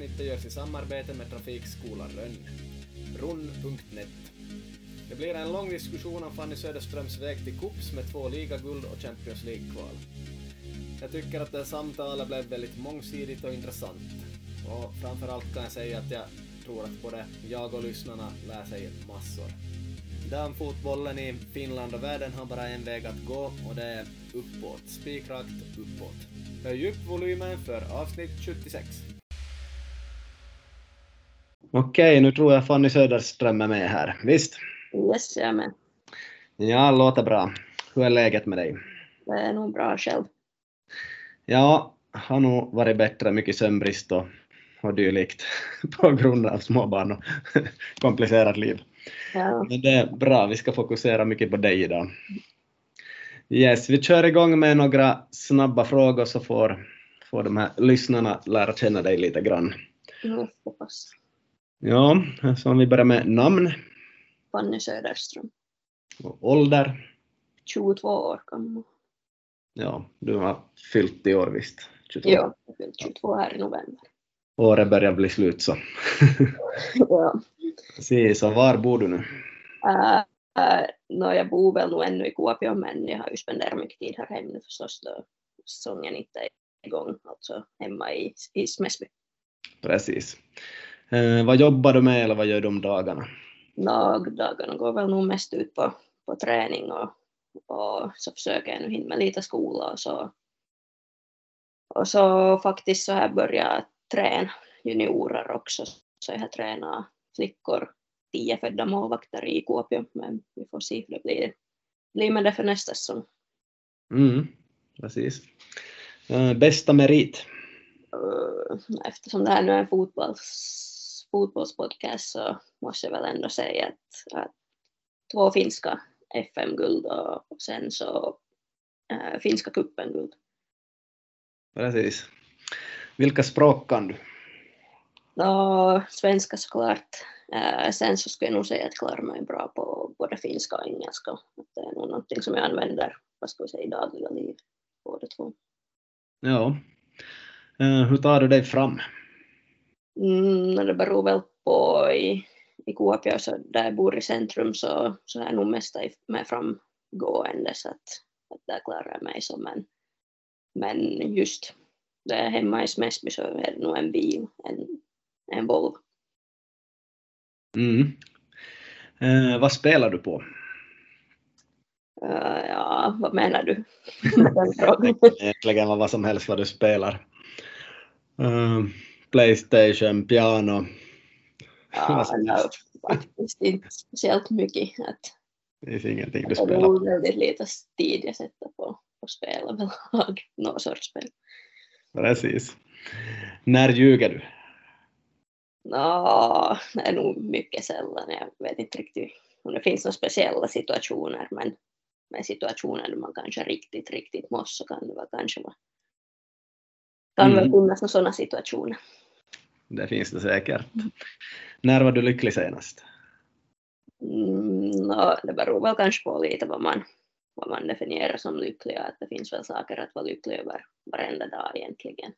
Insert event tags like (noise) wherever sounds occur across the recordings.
Avsnittet görs i samarbete med Trafikskolan Rönn. Runn.net. Det blir en lång diskussion om Fanny Söderströms väg till kups med två ligaguld och Champions League-kval. Jag tycker att det samtalet blev väldigt mångsidigt och intressant. Och framförallt kan jag säga att jag tror att både jag och lyssnarna lär sig massor. Damfotbollen i Finland och världen har bara en väg att gå och det är uppåt, spikrakt uppåt. Höj upp volymen för avsnitt 76. Okej, nu tror jag Fanny Söderström är med här. Visst? Yes, jag är med. Ja, låter bra. Hur är läget med dig? Det är nog bra själv. Ja, har nog varit bättre, mycket sömnbrist och, och dylikt (laughs) på grund av småbarn och (laughs) komplicerat liv. Ja. Men det är bra, vi ska fokusera mycket på dig idag. Yes, vi kör igång med några snabba frågor så får, får de här lyssnarna lära känna dig lite grann. Jag hoppas. Ja, så om vi börjar med namn Fanny Söderström. och ålder. 22 år gammal. Ja, du har fyllt i år visst? 22. Ja, jag fyllde 22 här i november. Året börjar bli slut så. (laughs) ja. Precis, och var bor du nu? Äh, äh, nå, jag bor väl nog ännu i Kuopio, men jag har ju spenderat mycket tid här hemma förstås då säsongen inte är igång, alltså hemma i, i Smäsby. Precis. Eh, vad jobbar du med eller vad gör du om dagarna? Dagarna går väl nog mest ut på, på träning och, och så försöker jag nu hinna med lite skola och så. Och så faktiskt så här börjar jag träna juniorer också, så jag har tränat flickor, tio födda målvakter i Kuopio, men vi får se hur det blir, blir med det för nästa säsong. Mm, precis. Eh, bästa merit? Uh, Eftersom det här nu är en fotbolls, fotbollspodcast så måste jag väl ändå säga att, att två finska FM-guld och, sen så äh, finska cupen-guld. Precis. Vilka språk kan du? Och svenska såklart. Äh, sen så skulle jag nog säga att jag klarar mig bra på både finska och engelska. Det är nog någonting som jag använder vad ska vi säga, i dagliga liv, båda två. Ja. Eh, hur tar du dig fram? Mm, det beror väl på i, i Kuopio, så där jag bor i centrum så, så är jag nog mest med framgående så att, att där klarar jag mig så men, men just där jag är hemma i Smäsby så är det nog en bil, en, en Volvo. Mm. Eh, vad spelar du på? Uh, ja, vad menar du? (laughs) Egentligen vad som helst vad du spelar. Eh, Playstation, piano. Ja, faktiskt inte speciellt mycket. Att, Det finns ingenting du det är spelar. väldigt lite tid jag sätter på, på spel överlag, någon sorts spel. Precis. När ljuger du? Ja, det är nog mycket sällan. Jag vet inte riktigt om det finns några speciella situationer, men med situationer där man kanske riktigt, riktigt måste så kan det väl kanske vara kan väl Mm. finnas några sådana situationer. Det finns det säkert. När var du lycklig senast? Mm, no, det beror väl kanske på lite vad man, vad man definierar som lycklig. Att det finns väl saker att vara lycklig över varenda dag egentligen.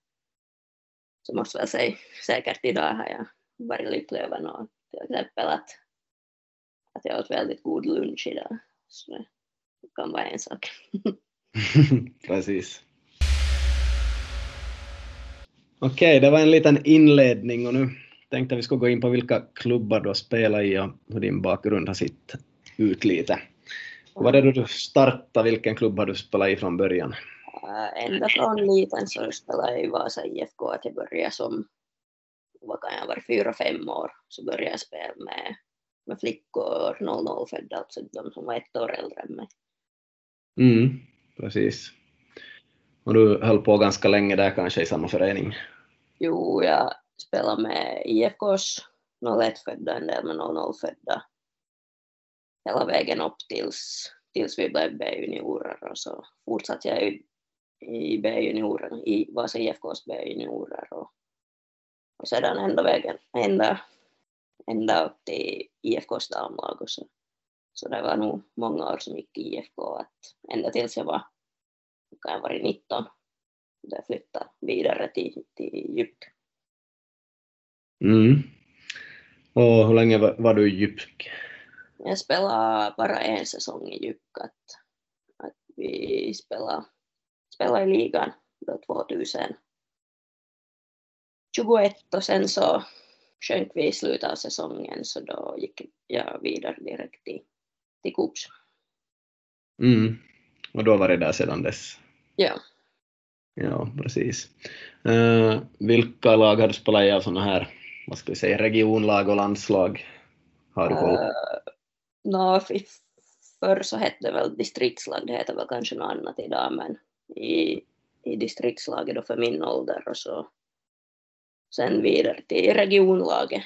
Så måste väl säga säkert idag har jag varit lycklig över något. Till exempel att, att jag åt väldigt god lunch idag. Så det kan vara en sak. (laughs) Precis. Okej, det var en liten inledning och nu tänkte vi skulle gå in på vilka klubbar du har spelat i och hur din bakgrund har sett ut lite. Hur var det då du startade, vilken klubb har du spelat i från början? Äh, Ända från liten så spelade jag i Vasa IFK. Att jag började som, vad kan jag vara, fyra, fem år. Så började jag spela med, med flickor 00-födda, alltså de som var ett år äldre än mig. Mm, precis. Och du höll på ganska länge där kanske i samma förening? Jo, jag spelade med IFKs 01-födda, en del med 00-födda. Hela vägen upp tills, tills vi blev B-juniorer och så fortsatte jag i, i B-juniorer, i Vasa IFKs B-juniorer och, och sedan ända vägen, ända, ända upp till IFKs damlag och så. Så det var nog många år som gick i IFK, att ända tills jag var, kan jag vara 19, det flyttade vidare till, till Jypk. Mm. Och hur länge var, var du i Jypk? Jag spelade bara en säsong i Jypk. Att, att vi spelade, spelade i ligan då 2021 och sen så sjönk vi i slutet av säsongen så då gick jag vidare direkt till, till Coops. Mm. Och då var det där sedan dess? Ja. Ja, precis. Uh, vilka lag har du spelat i av sådana här, vad ska vi säga, regionlag och landslag? Har du koll? Uh, no, förr så hette det väl distriktslag, det heter väl kanske något annat idag, men i, i distriktslaget då för min ålder och så sen vidare till regionlaget.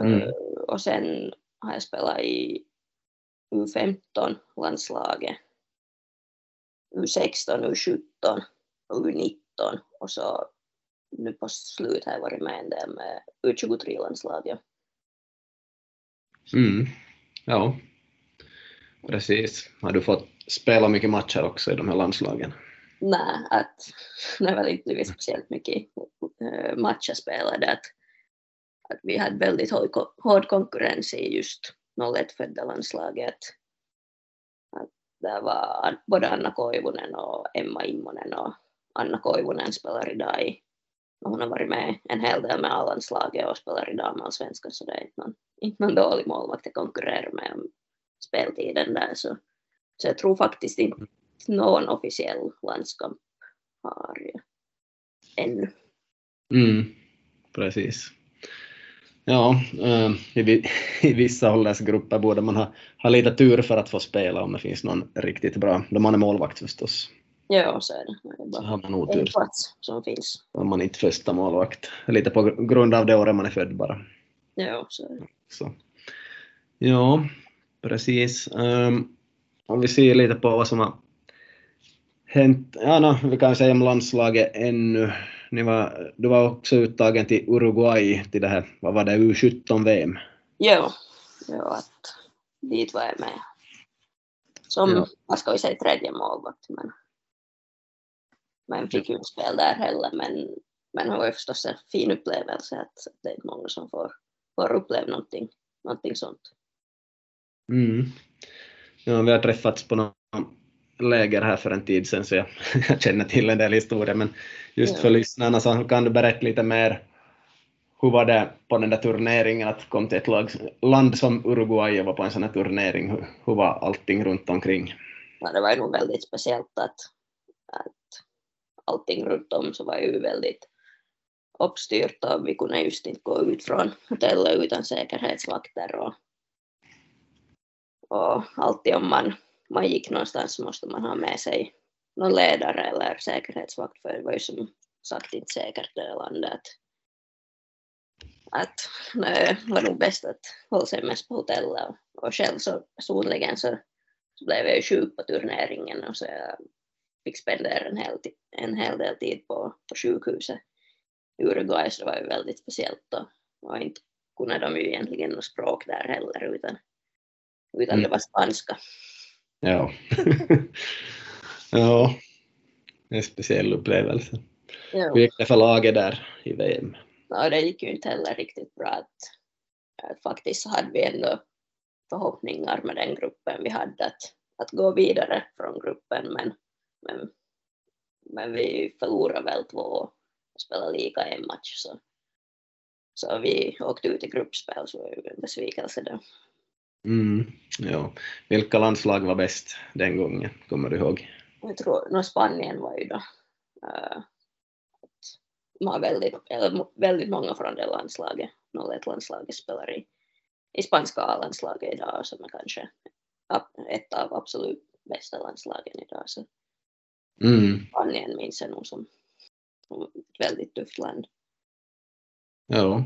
Mm. Och sen har jag spelat i U15-landslaget, U16, U17 och U19 och så nu på slut har jag varit med en del med U23-landslaget. Mm. Ja, precis. Har du fått spela mycket matcher också i de här landslagen? Nej, att (laughs) det har väl inte blivit speciellt mycket eh, matcher spelade. Att, att vi hade väldigt hård konkurrens i just 01-födda landslaget. Där var både Anna Koivunen och Emma Immonen och Anna Koivunen spelar idag i hon har varit med en hel del med A-landslaget och spelar i damallsvenskan så det är inte någon, inte någon dålig målvakt att konkurrera med om speltiden där så, så jag tror faktiskt inte någon officiell landskamp har ännu. Mm, precis. Ja, äh, i, (laughs) i vissa åldersgrupper borde man ha, ha lite tur för att få spela om det finns någon riktigt bra, då man är målvakt förstås. Ja, så är det. det är bara så har man otur. en plats som finns. Om man inte första målvakt. Lite på grund av det året man är född bara. Ja, så är det. Så. Ja, precis. Um, om vi ser lite på vad som har hänt, ja no, vi kan säga om landslaget ännu. Ni var, du var också uttagen till Uruguay till det här, vad var det, U17-VM? Ja, ja att dit var jag med. Som, vad ska vi säga, tredje målvakt. Men, men fick ju inte spela där heller. Men, men det var ju förstås en fin upplevelse att det är inte många som får, får uppleva någonting, någonting sånt. Mm. Ja, vi har träffats på någon läger här för en tid sedan så jag, (laughs) jag känner till en del historier men just ja. för lyssnarna så kan du berätta lite mer hur var det på den där turneringen att komma till ett lag, land som Uruguay och vara på en sån här turnering, hur, hur var allting runt omkring? Ja, det var nog väldigt speciellt att, att allting runt om så var ju väldigt uppstyrt och vi kunde just inte gå ut från hotellet utan säkerhetsvakter och, och alltid om man man gick någonstans så måste man ha med sig någon ledare eller säkerhetsvakt för det var ju som sagt inte säkert det landet. Att det var nog bäst att hålla sig mest på hotellet och själv så personligen så, så blev jag ju sjuk på turneringen och så jag fick spendera en hel, en hel del tid på, på sjukhuset i Uruguay så det var ju väldigt speciellt och, och inte kunde de ju egentligen något språk där heller utan, utan mm. det var spanska. Ja. (laughs) ja, en speciell upplevelse. Ja. Hur gick det för laget där i VM? Ja, det gick ju inte heller riktigt bra. Att, att faktiskt hade vi ändå förhoppningar med den gruppen vi hade att, att gå vidare från gruppen men, men, men vi förlorade väl två och spelade lika en match så, så vi åkte ut i gruppspel så det var ju en besvikelse då. Mm, ja. Vilka landslag var bäst den gången, kommer du ihåg? Jag tror att Spanien var ju då. Uh, man väldigt, väldigt många från det landslaget, 01-landslaget spelar i, i spanska A-landslaget idag som är kanske ett av absolut bästa landslagen idag. Så mm. Spanien minns jag nog som, som ett väldigt tufft land. Ja,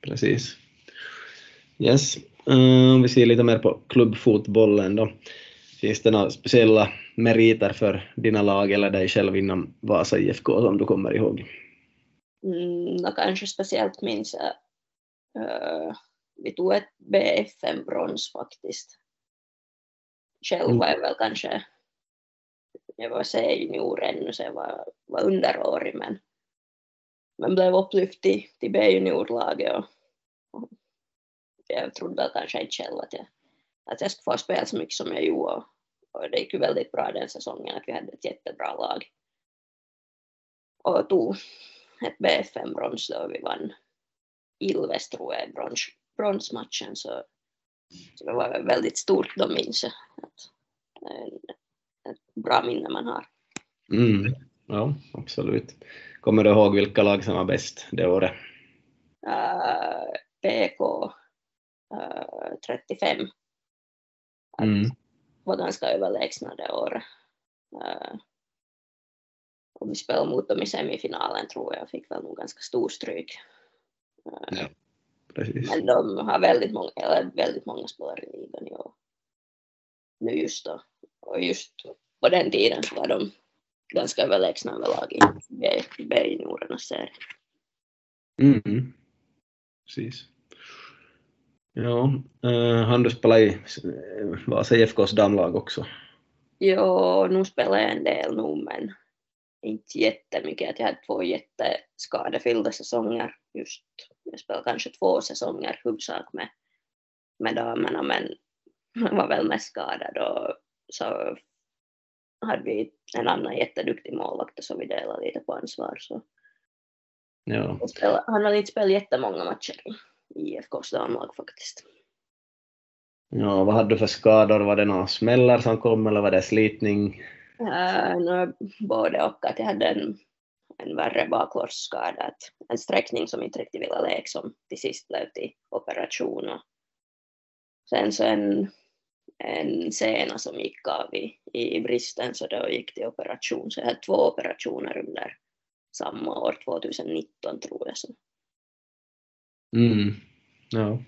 precis. Yes. Om vi ser lite mer på klubbfotbollen då. Finns det några speciella meriter för dina lag eller dig själv inom Vasa IFK som du kommer ihåg? Mm, kanske speciellt minns jag eh, uh, vi tog ett BFM-brons faktiskt. Själv var jag väl kanske jag var C-junior ännu så jag var, var underårig men, men blev upplyft till, till B-juniorlaget och, och jag trodde kanske inte själv att jag, att jag skulle få spela så mycket som jag gjorde och, och det gick ju väldigt bra den säsongen att vi hade ett jättebra lag. Och tog ett BFM-brons då vi vann Ilves tror jag brons, bronsmatchen så, så det var väldigt stort då minns jag. Att, ett bra minne man har. Mm. Ja, absolut. Kommer du ihåg vilka lag som var bäst det året? Uh, PK 35. Mm. var ganska överlägsna det året. Uh, och vi spelade mot dem i semifinalen tror jag, fick väl nog ganska stor stryk. Uh, ja. Men de har väldigt många, eller väldigt många spelare i ligan i år. Nu just då. Och just på den tiden så var de ganska överlägsna överlag i B-juniorernas serie. Mm. Precis. Ja, uh, han du spela i Vasa IFKs damlag också? Jo, nu spelar jag en del nu men inte jättemycket. Att jag hade två jätteskadefyllda säsonger just. Jag spelade kanske två säsonger huvudsak med, med damerna men var väl mest skadad och så hade vi en annan jätteduktig målvakt som vi delade lite på ansvar. Så. Ja. han har inte spelat jättemånga matcher IFKs damlag faktiskt. Ja, vad hade du för skador? Var det några smällar som kom eller var det slitning? Uh, no, både och. Att jag hade en, en värre baklårsskada, en sträckning som inte riktigt ville leka som till sist blev till operation. Och sen så en en sena som gick av i, i bristen så då gick till operation. Så jag hade två operationer under samma år, 2019 tror jag. Så. Mm. Ja.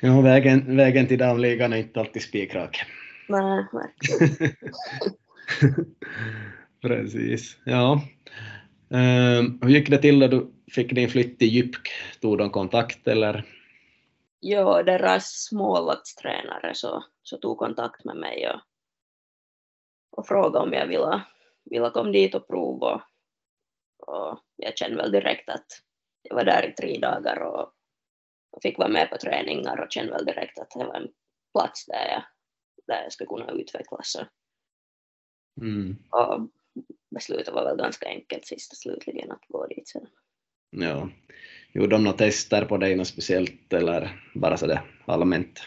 Ja, vägen, vägen till damligan är inte alltid spikrak. Nej, verkligen. (laughs) Precis. Ja. Um, hur gick det till när du fick din flytt till Jypk? Tog de kontakt eller? jo, deras målvaktstränare så, så tog kontakt med mig och, och frågade om jag ville, ville komma dit och prova. Och, och jag kände väl direkt att jag var där i tre dagar och, fick vara med på träningar och kände väl direkt att det var en plats där jag, där jag skulle kunna utvecklas. Mm. Och beslutet var väl ganska enkelt sist och slutligen att gå dit sen. Ja. Gjorde de några tester på dig något speciellt eller bara sådär allmänt?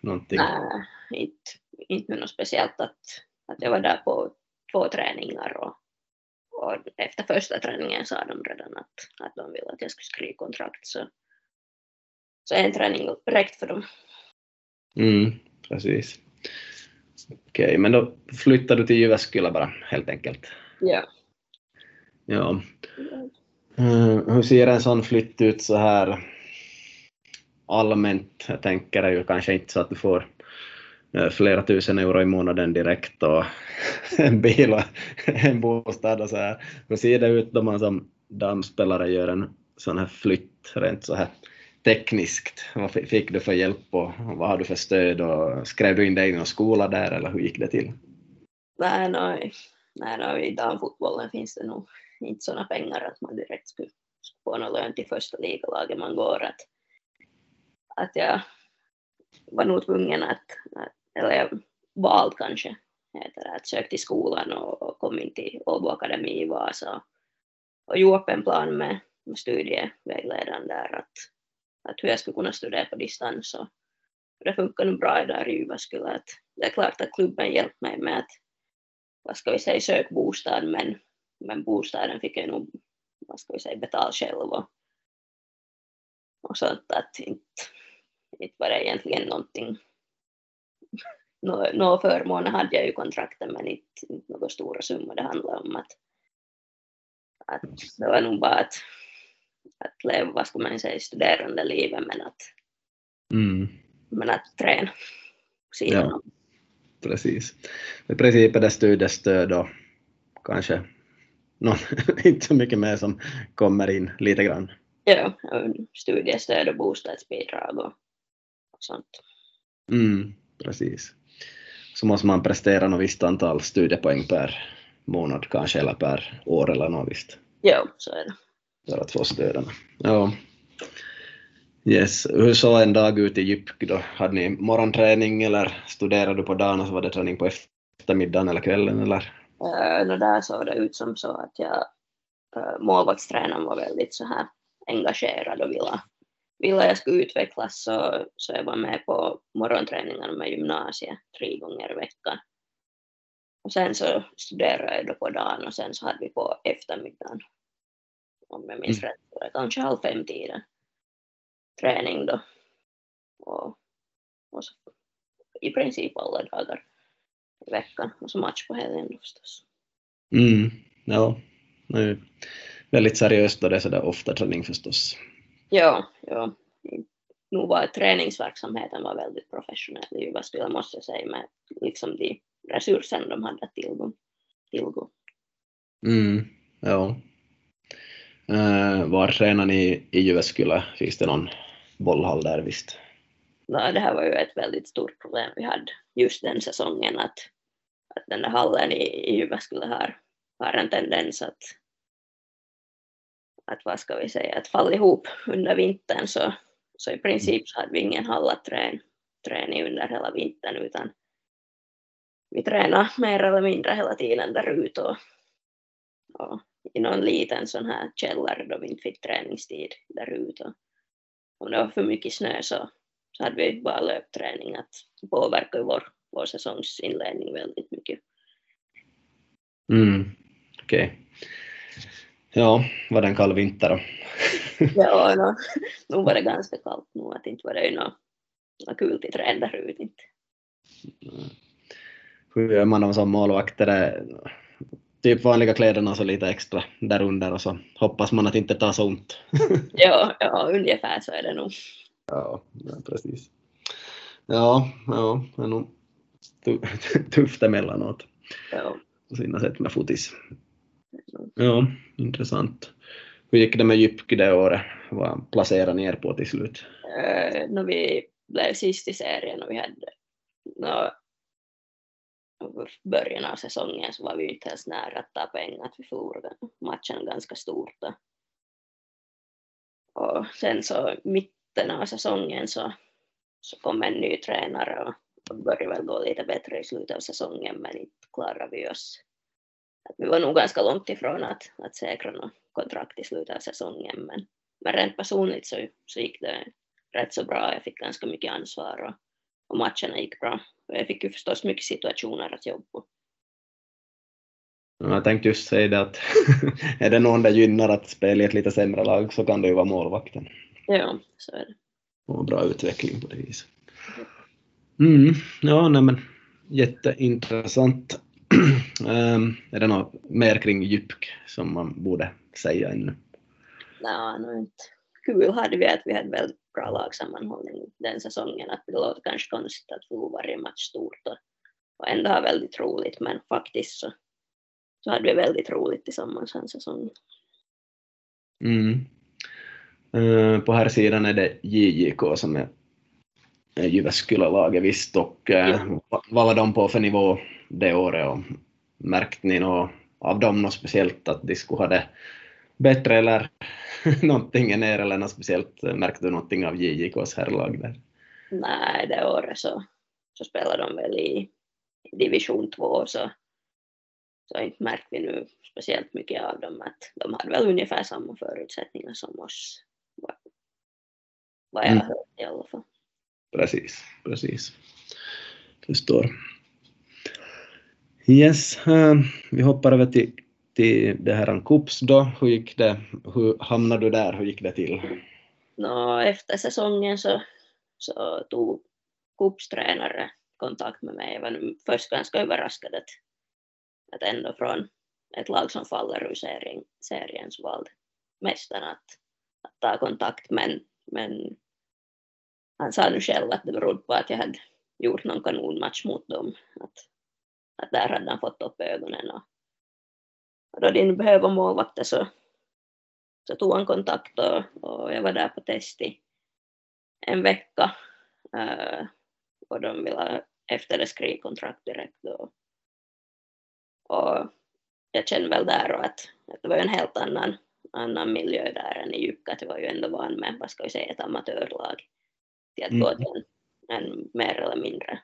Någonting? Nej, inte, inte något speciellt att, att jag var där på två träningar och, och efter första träningen sa de redan att, att de ville att jag skulle skriva kontrakt så, så en träning räckte för dem. Mm, precis. Okej, okay, men då flyttade du till Jyväskylä bara helt enkelt? Ja. Ja. Mm, hur ser en sån flytt ut så här allmänt? Jag tänker ju kanske inte så att du får Eh, flera tusen euro i månaden direkt och en bil och en bostad och så här. Hur ser det ut då man som damspelare gör en sån här flytt rent så här tekniskt? Vad fick du för hjälp och vad har du för stöd och skrev du in dig i någon skola där eller hur gick det till? Nej, nej, nej, nej i damfotbollen finns det nog inte sådana pengar att man direkt skulle få någon lön till första ligalaget man går. Att, att jag var nog tvungen att, att eller jag kanske, heter det, att söka till skolan och, kom in till Åbo Akademi i Vasa och gjorde upp en plan med, med studievägledaren där att, att hur jag skulle kunna studera på distans. Och det funkar nog bra där i Jyväskylä. Det är klart att klubben hjälpte mig med att vad ska vi säga, sök bostad men men bostaden fick jag nog, vad ska vi säga, betala själv och, och sånt att inte, inte var det egentligen någonting några nå förmåner hade jag ju kontrakten men inte, inte några stora summor det handlade om att, att det var nog bara att, att leva, vad ska man säga, studerande livet men att, mm. men att träna sidan ja, Precis. I princip är det studiestöd och kanske någon, (laughs) inte så mycket mer som kommer in lite grann. Ja, studiestöd och bostadsbidrag och, och sånt. Mm, precis. Så måste man prestera något visst antal studiepoäng per månad kanske, eller per år eller något visst. Ja, så är det. För att få stöden. Ja. Yes. Hur såg en dag ut i Jypk då? Hade ni morgonträning eller studerade du på dagen och så var det träning på eftermiddagen eller kvällen eller? Uh, no, där såg det ut som så att jag, uh, målvaktstränaren var väldigt så här engagerad och ville, ville jag skulle utvecklas så, så jag var med på morgonträningarna med gymnasiet tre gånger i veckan. Och sen så studerade jag då på dagen och sen så hade vi på eftermiddagen, om jag minns mm. rätt, kanske halv fem tiden träning då. Och, och så, i princip alla dagar i veckan och så match på helgen då förstås. Mm, ja, det är väldigt seriöst då det är sådär ofta träning förstås. Ja, ja. Nu var träningsverksamheten var väldigt professionell i Jyväskylä måste jag säga med liksom de resurserna de hade att tillgå. tillgå. Mm, ja. Uh, var tränar ni i Jyväskylä? Finns det någon bollhall där visst? No, det här var ju ett väldigt stort problem vi hade just den säsongen att, att den där hallen i, i Jyväskylä har, har en tendens att, att vad ska vi säga, att falla ihop under vintern så, så i princip så hade vi ingen hall att träna, i under hela vintern utan vi tränade mer eller mindre hela tiden där ute och, och i någon liten sån här källare då vi inte fick träningstid där ute om det var för mycket snö så, så hade vi bara löpträning att påverka vår, vår säsongsinledning väldigt mycket. Mm, okej. Okay. Ja, var det en kall vinter då? (laughs) ja, no, nu var det ganska kallt nu, att inte var det ju något, något kul till träna där ute. Hur gör man som målvakter? typ vanliga kläderna och så lite extra där under och så hoppas man att inte tar så ont. (laughs) ja, ja, ungefär så är det nog. Ja, ja precis. Ja, ja, det är nog (laughs) tufft emellanåt. Ja. På sina sätt med fotis. Ja, intressant. Hur gick det med Jypky det året? Vad placerade ni er på till slut? Eh, uh, no, vi blev sist i serien och vi hade no, början av säsongen så var vi inte ens nära att ta pengar, att vi förlorade matchen ganska stort. Och sen så mitten av säsongen så, så kom en ny tränare och, och började väl gå lite bättre i slutet av säsongen men inte klarade vi oss. Att vi var nog ganska långt ifrån att, att säkra något kontrakt i slutet av säsongen men, men rent personligt så, så gick det rätt så bra. Jag fick ganska mycket ansvar och, och matcherna gick bra. Och jag fick ju förstås mycket situationer att jobba på. Jag tänkte just säga det att (laughs) är det någon det gynnar att spela i ett lite sämre lag så kan det ju vara målvakten. Ja, så är det. Och bra utveckling på det viset. Mm, ja, nej men jätteintressant. Um, (clears throat) är det något mer kring Djupk som man borde säga ännu? Nej, no, inte. Kul hade vi att vi hade väldigt bra lagsammanhållning den säsongen. Att det låter kanske konstigt att förlora varje match stort och, och ändå ha väldigt roligt men faktiskt så, så hade vi väldigt roligt tillsammans den säsongen. Mm. Uh, på här sidan är det JJK som är Jyväskylä-laget visst och uh, ja. vad var de på för nivå det året och märkte ni något av dem något speciellt att de skulle ha det bättre eller (laughs) någonting än er eller något speciellt? Märkte du någonting av JJKs herrlag där? Nej, det året så, så spelade de väl i division 2 så, så inte märkte vi nu speciellt mycket av dem att de hade väl ungefär samma förutsättningar som oss vad jag mm. har hört i alla fall. Precis, precis. Förstår. Yes, eh, vi hoppar över till till det här KUPS då, hur gick det, hur hamnade du där, hur gick det till? No, efter säsongen så, så tog KUPS tränare kontakt med mig. Jag var först ganska överraskad att, att ändå från ett lag som faller ur serien, serien så valde mästaren att, att ta kontakt men, men han sa nu själv att det berodde på att jag hade gjort någon kanonmatch mot dem. Att, att där hade han fått upp ögonen och, då de behöver målvakter så, så tog han kontakt och, och jag var där på test i en vecka. Uh, och de ville efter det skrivkontrakt direkt Och, Och jag kände väl där och att, att det var en helt annan, annan miljö där än i Jukka, att var ju ändå van med, vad ska vi säga, ett amatörlag till att mm. gå till en, en mer eller mindre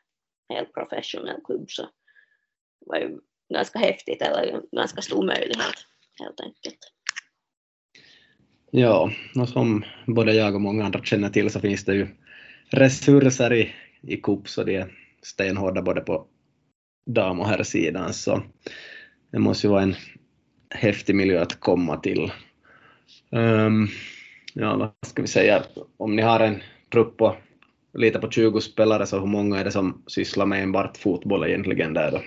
helt professionell klubb så det var ju ganska häftigt eller ganska stor möjlighet helt enkelt. Ja, och som både jag och många andra känner till så finns det ju resurser i, i Coop så de är stenhårda både på dam och herrsidan så det måste ju vara en häftig miljö att komma till. Um, ja, vad ska vi säga, om ni har en trupp på lite på 20 spelare, så hur många är det som sysslar med enbart fotboll egentligen där och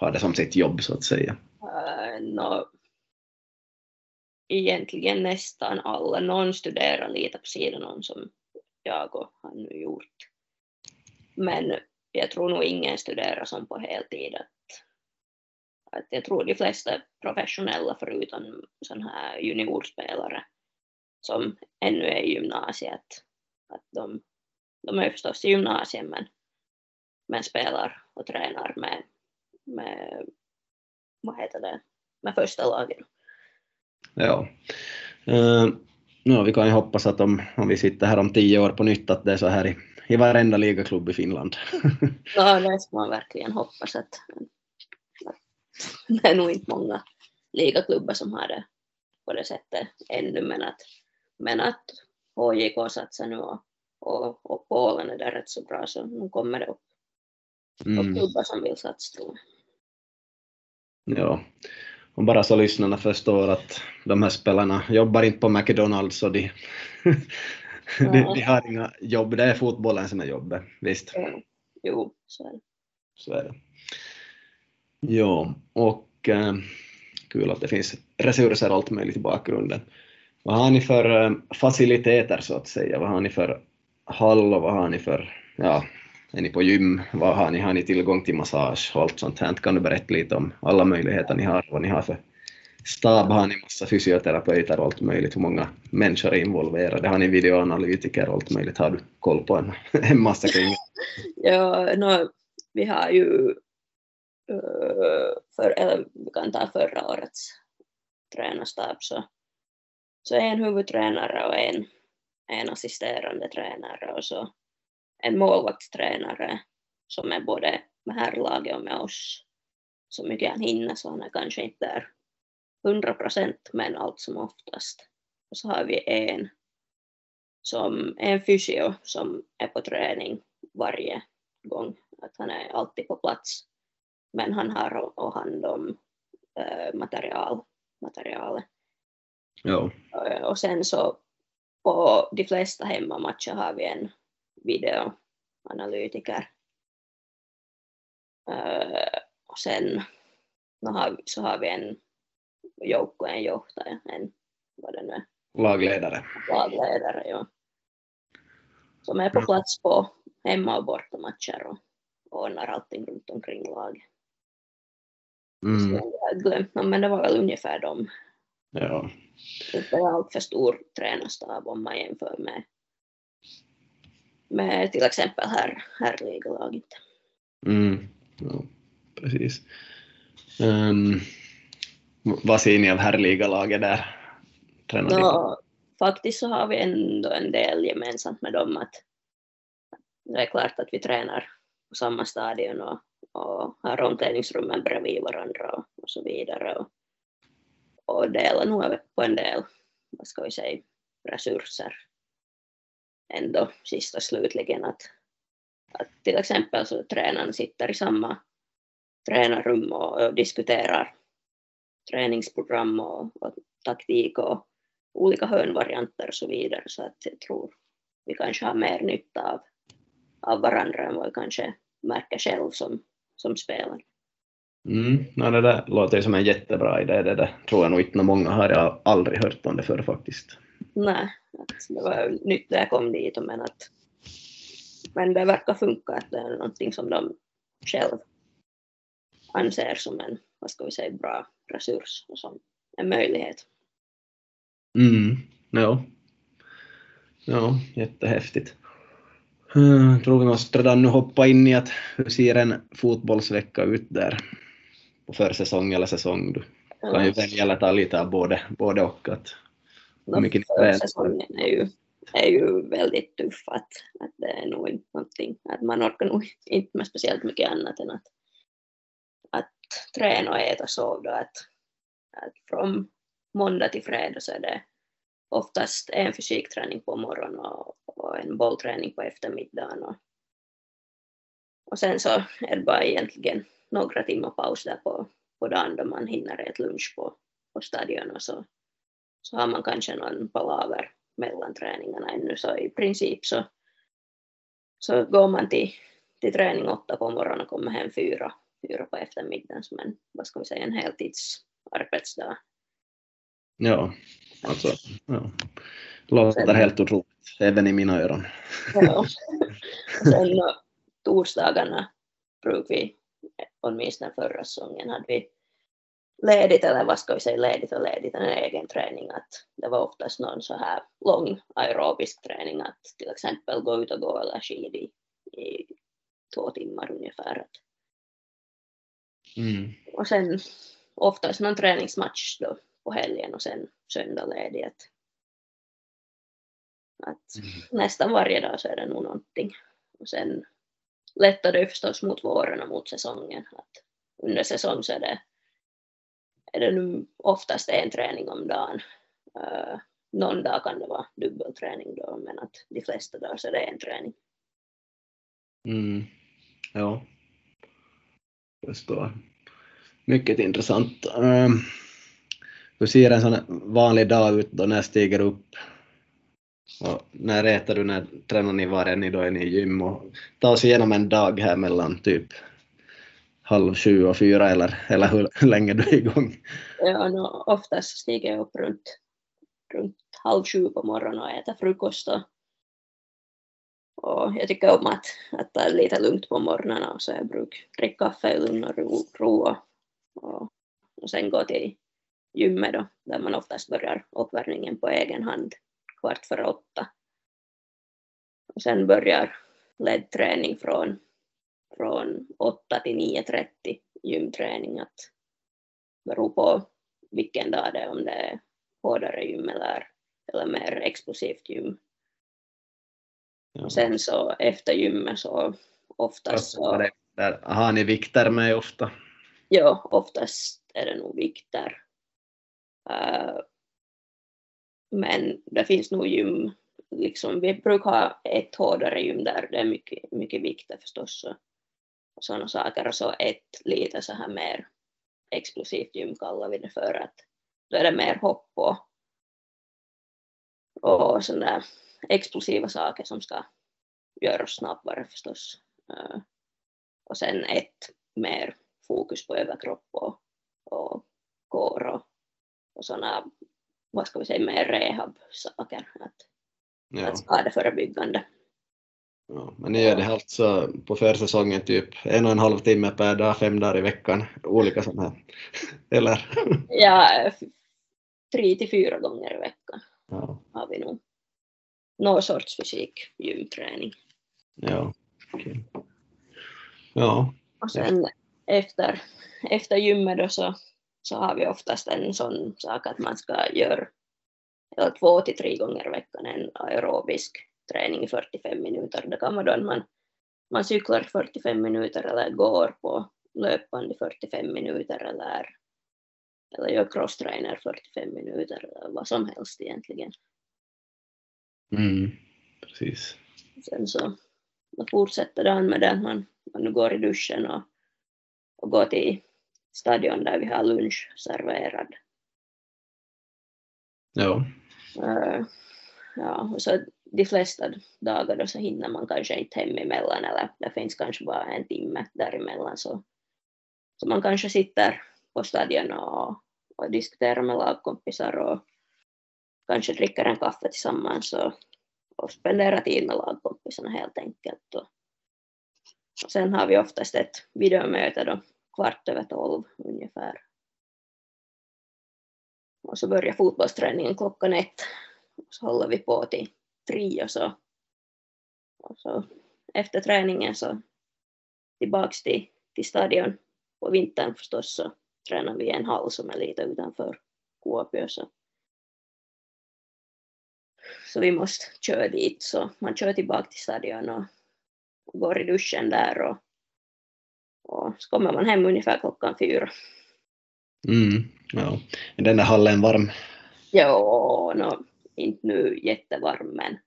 har det som sitt jobb så att säga? Uh, no, egentligen nästan alla. Någon studerar lite på sidan om som jag och han nu gjort. Men jag tror nog ingen studerar som på heltid. Att, att jag tror de flesta är professionella förutom sådana här juniorspelare som ännu är i gymnasiet. Att de, de är förstås i gymnasiet men, men spelar och tränar med, med vad heter det, med första laget. Ja. Uh, no, vi kan ju hoppas att om, om vi sitter här om tio år på nytt att det är så här i, i varenda ligaklubb i Finland. (laughs) ja, det ska man verkligen hoppas att, att det är nog inte många ligaklubbar som har det på det sättet ännu men att, men att HJK satsar nu och, och, och Polen är där rätt så bra så nu kommer det upp, mm. upp klubbar som vill satsa tror jag. Ja, och bara så lyssnarna förstår att de här spelarna jobbar inte på McDonalds och de, (laughs) de, de, har inga jobb, det är fotbollen som är jobbet, visst? Ja. Jo, så är det. Så är det. Jo, och äh, kul att det finns resurser och allt möjligt i bakgrunden. Vad har ni för eh, faciliteter så att säga? Vad har ni för hall och vad har ni för, ja, är ni på gym? Vad har ni? Har ni tillgång till massage och allt sånt här? Kan du berätta lite om alla möjligheter ni har, vad ni har för stab? Har ni massa fysioterapeuter och allt möjligt? Hur många människor är involverade? Har ni videoanalytiker och allt möjligt? Har du koll på en, (laughs) en massa kring Ja, no, vi har ju eh, för, eller vi kan ta förra årets tränarstab så, så en huvudtränare och en, en assisterande tränare och så en målvaktstränare som är både med herrlaget och med oss så mycket han hinner så han är kanske inte där 100 procent men allt som oftast. Och så har vi en som en fysio som är på träning varje gång, att han är alltid på plats. Men han har och hand om äh, material, materialet. Ja. Och, sen så på de flesta hemmamatcher har vi en videoanalytiker. Och sen så har vi en joukko, en johtaja, en vad det nu är. Lagledare. Lagledare, ja. Som är på plats på hemma och bortamatcher och ordnar allting runt omkring laget. Mm. Jag har glömt men det var väl ungefär dem. Ja. Det är allt för stor tränarstab om man jämför med med till exempel här, herrligalaget. Mm, ja, precis. Um, vad ser ni av herrligalaget där? no, faktiskt så har vi ändå en del gemensamt med dem att det är klart att vi tränar på samma stadion och, och har omklädningsrummen bredvid varandra och, och så vidare och, och delar nog på en del, vad ska vi säga, resurser ändå sist och slutligen att, att till exempel så tränaren sitter i samma tränarrum och, och diskuterar träningsprogram och, och, taktik och olika hörnvarianter och så vidare så att jag tror vi kanske har mer nytta av, av varandra än vad vi kanske märker själv som, som spelare. Mm, no, det där låter ju som en jättebra idé, det där tror jag nog inte många har, jag aldrig hört om det förr faktiskt. Nej, det var nytt när jag kom dit men att men det verkar funka att det är någonting som de själv anser som en, vad ska vi säga, bra resurs och som en möjlighet. Mm, ja. Ja, jättehäftigt. Jag tror vi måste redan nu hoppa in i att hur ser en fotbollsvecka ut där på försäsong eller säsong? Du kan ju välja eller ta lite av både, både och. Att hur mycket. Försäsongen är ju, är ju väldigt tuff. Att, att det är nog inte någonting, att man orkar nog inte med speciellt mycket annat än att, att träna och äta och sova. Att, att från måndag till fredag så är det oftast en fysikträning på morgonen och, och en bollträning på eftermiddagen. Och, och sen så är det bara egentligen några timmar paus där på, på dagen då man hinner äta lunch på, på stadion och så, så har man kanske någon palaver mellan träningarna ännu så i princip så, så går man till, till träning åtta på morgonen och kommer hem fyra, fyra på eftermiddagen som en, vad ska vi säga, en heltidsarbetsdag. Ja, alltså, ja. låter helt otroligt, även i mina öron. Ja. Sen uh, torsdagarna brukar vi, åtminstone förra säsongen, hade vi ledigt, eller vad ska vi säga, ledigt och ledigt, en egen träning. Att det var oftast någon så här lång aerobisk träning, att till exempel gå ut och gå eller skid i, i två timmar ungefär. Att, Mm. och sen oftast någon träningsmatch då på helgen och sen söndag ledigt. Att Mm. nästan varje dag så är det nog någonting. Och sen lättar det ju förstås mot våren och mot säsongen. Att under säsong så är det, är det nu oftast en träning om dagen. Uh, någon dag kan det vara dubbelträning då, men att de flesta dagar så är det en träning. Mm. Ja. Förstår. Mycket intressant. Um, hur ser en sån vanlig dag ut då när jag stiger upp? Och när äter du, när tränar ni, var är ni då? Är ni i gym? Och ta oss igenom en dag här mellan typ halv sju och fyra eller, eller hur, länge du är igång? Ja, no, oftast stiger jag upp runt, runt halv sju på morgonen och äter frukost. Och, och jag tycker om att, att ta det lite lugnt på morgnarna och så jag brukar dricka kaffe i lugn och ro, ro och, och, och sen gå till gymmet då, där man oftast börjar uppvärmningen på egen hand kvart före åtta. Och sen börjar ledd träning från, från 8 till 9.30 gymträning. Att beror på vilken dag det är, om det är hårdare gym eller, eller mer explosivt gym. Ja. Och sen så efter gymmet så oftast är så, det där? Har ni vikter med ofta? ja, oftast är det nog vikter. Uh, men det finns nog gym, liksom, vi brukar ha ett hårdare gym där. Det är mycket, mycket vikter förstås. Och, sådana saker. Och så ett lite så här mer explosivt gym kallar vi det för att då är det mer hopp och, och sådana där explosiva saker som ska göras snabbare förstås. Eh, och sen ett mer fokus på överkropp och, och core och, och sådana, vad ska vi säga, mer rehab-saker. Att, Ja. att skadeförebyggande. Ja, men ni gör det alltså på försäsongen typ en och en halv timme per dag, fem dagar i veckan, olika sådana här, (laughs) eller? (laughs) Ja, tre till fyra gånger i veckan Ja, har vi nog någon sorts fysik, gymträning. ja, okej. Ja, Och sen efter, efter gymmet då så, så har vi oftast en sån sak att man ska göra eller två till tre gånger i veckan en aerobisk träning i 45 minuter. Det kan vara då man, man cyklar 45 minuter eller går på löpband i 45 minuter eller, eller gör crosstrainer 45 minuter eller vad som helst egentligen. mm, precis. Sen så man fortsätter dagen med det att man, man går i duschen och, och går till stadion där vi har lunch serverad. Ja, Eh, ja, och så de flesta dagar då så hinner man kanske inte hem emellan eller det finns kanske bara en timme däremellan så, så man kanske sitter på stadion och, och diskuterar med lagkompisar och kanske dricker en kaffe tillsammans och, och spenderar tid med lagkompisarna helt enkelt. Och, och sen har vi oftast ett videomöte då kvart över tolv ungefär. Och så börjar fotbollsträningen klockan ett. Och så håller vi på till tre och så, Och så efter träningen så tillbaks till, till stadion. På vintern förstås så tränar vi i en hall som är lite utanför Kuopio. Så. så vi måste köra dit. Så man kör tillbaka till stadion och, och går i duschen där. Och, och så kommer man hem ungefär klockan fyra. Mm, ja. Är den där hallen varm? Ja, no, inte nu jättevarm men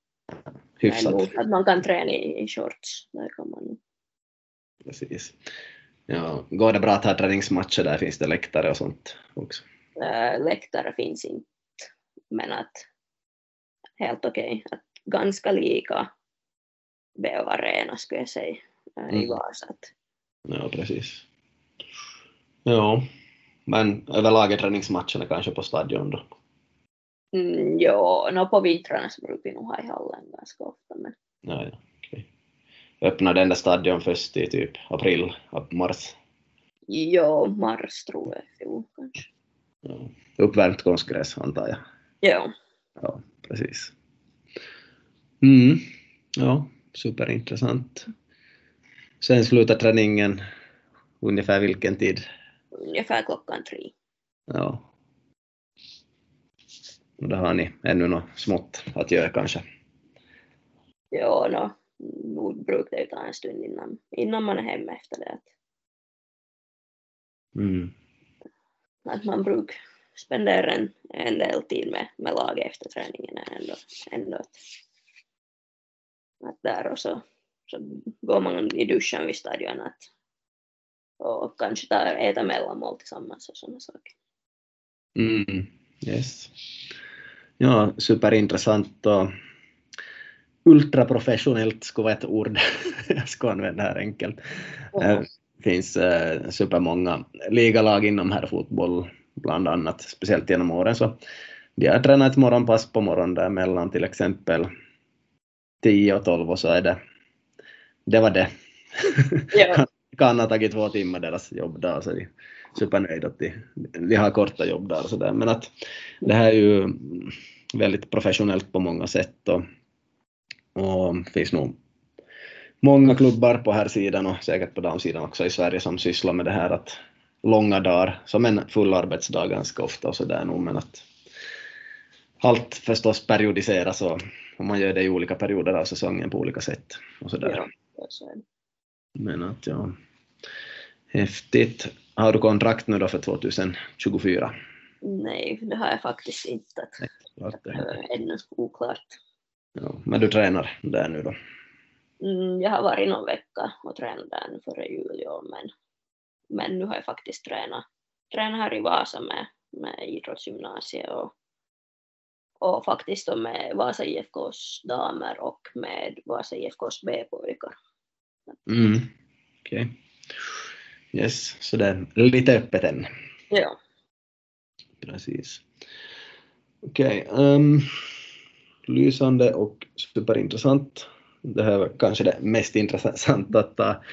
Hyfsat. men att man kan träna i, i shorts. Där kan man. Precis. Ja, går det bra att ha träningsmatcher där? Finns det läktare och sånt också? Äh, läktare finns inte, men att helt okej. Att ganska lika BO Arena skulle jag säga äh, i Mm. Vasa. Att, Ja, precis. Ja, men överlag är träningsmatcherna kanske på stadion då? mm, jo, no, på vintrarna så brukar vi nog ha i hallen ganska ofta. Men, Ja, ja, okej. Öppnar den där stadion först i typ april, mars? jo, mars tror jag fjol kanske. Ja. Uppvärmt konstgräs antar jag. Jo, Ja, precis. Mm. Ja, superintressant. Sen slutar träningen ungefär vilken tid? ungefär klockan tre. Ja. Och då har ni ännu något smått att göra kanske. Jo, no, nog brukar det ta en stund innan, innan man är hemma efter det. Mm. att man brukar spendera en, en del tid med, med laget efter träningen är ändå, ändå att, att där och så, så går man i duschen vid stadion att, och kanske tar, äta mellanmål tillsammans och sådana saker. Mm. Yes. Ja, superintressant och ultraprofessionellt skulle vara ett ord (laughs) jag ska använda här enkelt. Det finns eh, supermånga ligalag inom herrfotboll bland annat, speciellt genom åren. Så de har tränat ett morgonpass på morgonen där mellan till exempel 10 och 12 och så är det, det var det. (laughs) Ja. (laughs) kan ha tagit två timmar deras jobbdag så är de supernöjda att de, de har korta jobbdagar och sådär. Men att det här är ju väldigt professionellt på många sätt och, och finns nog många klubbar på här sidan och säkert på damsidan också i Sverige som sysslar med det här att långa dagar, som en full arbetsdag ganska ofta och sådär nog, men att allt förstås periodiseras och, och man gör det i olika perioder av säsongen på olika sätt och sådär. Ja, så är det. Men att ja, häftigt. Har du kontrakt nu då för 2024? Nej, det har jag faktiskt inte. Att, Klart det. äh, ännu oklart. Ja, men du tränar där nu då? Mm, jag har varit någon vecka och tränat där nu före jul, ja, men, men nu har jag faktiskt tränat, tränat här i Vasa med, med idrottsgymnasiet och, och faktiskt då med Vasa IFKs damer och med Vasa IFKs B-pojkar. Mm. Okej. Yes, så det är lite öppet än. Ja. Precis. Okej. ehm, lysande och superintressant. Det här var kanske det mest intressanta att ta,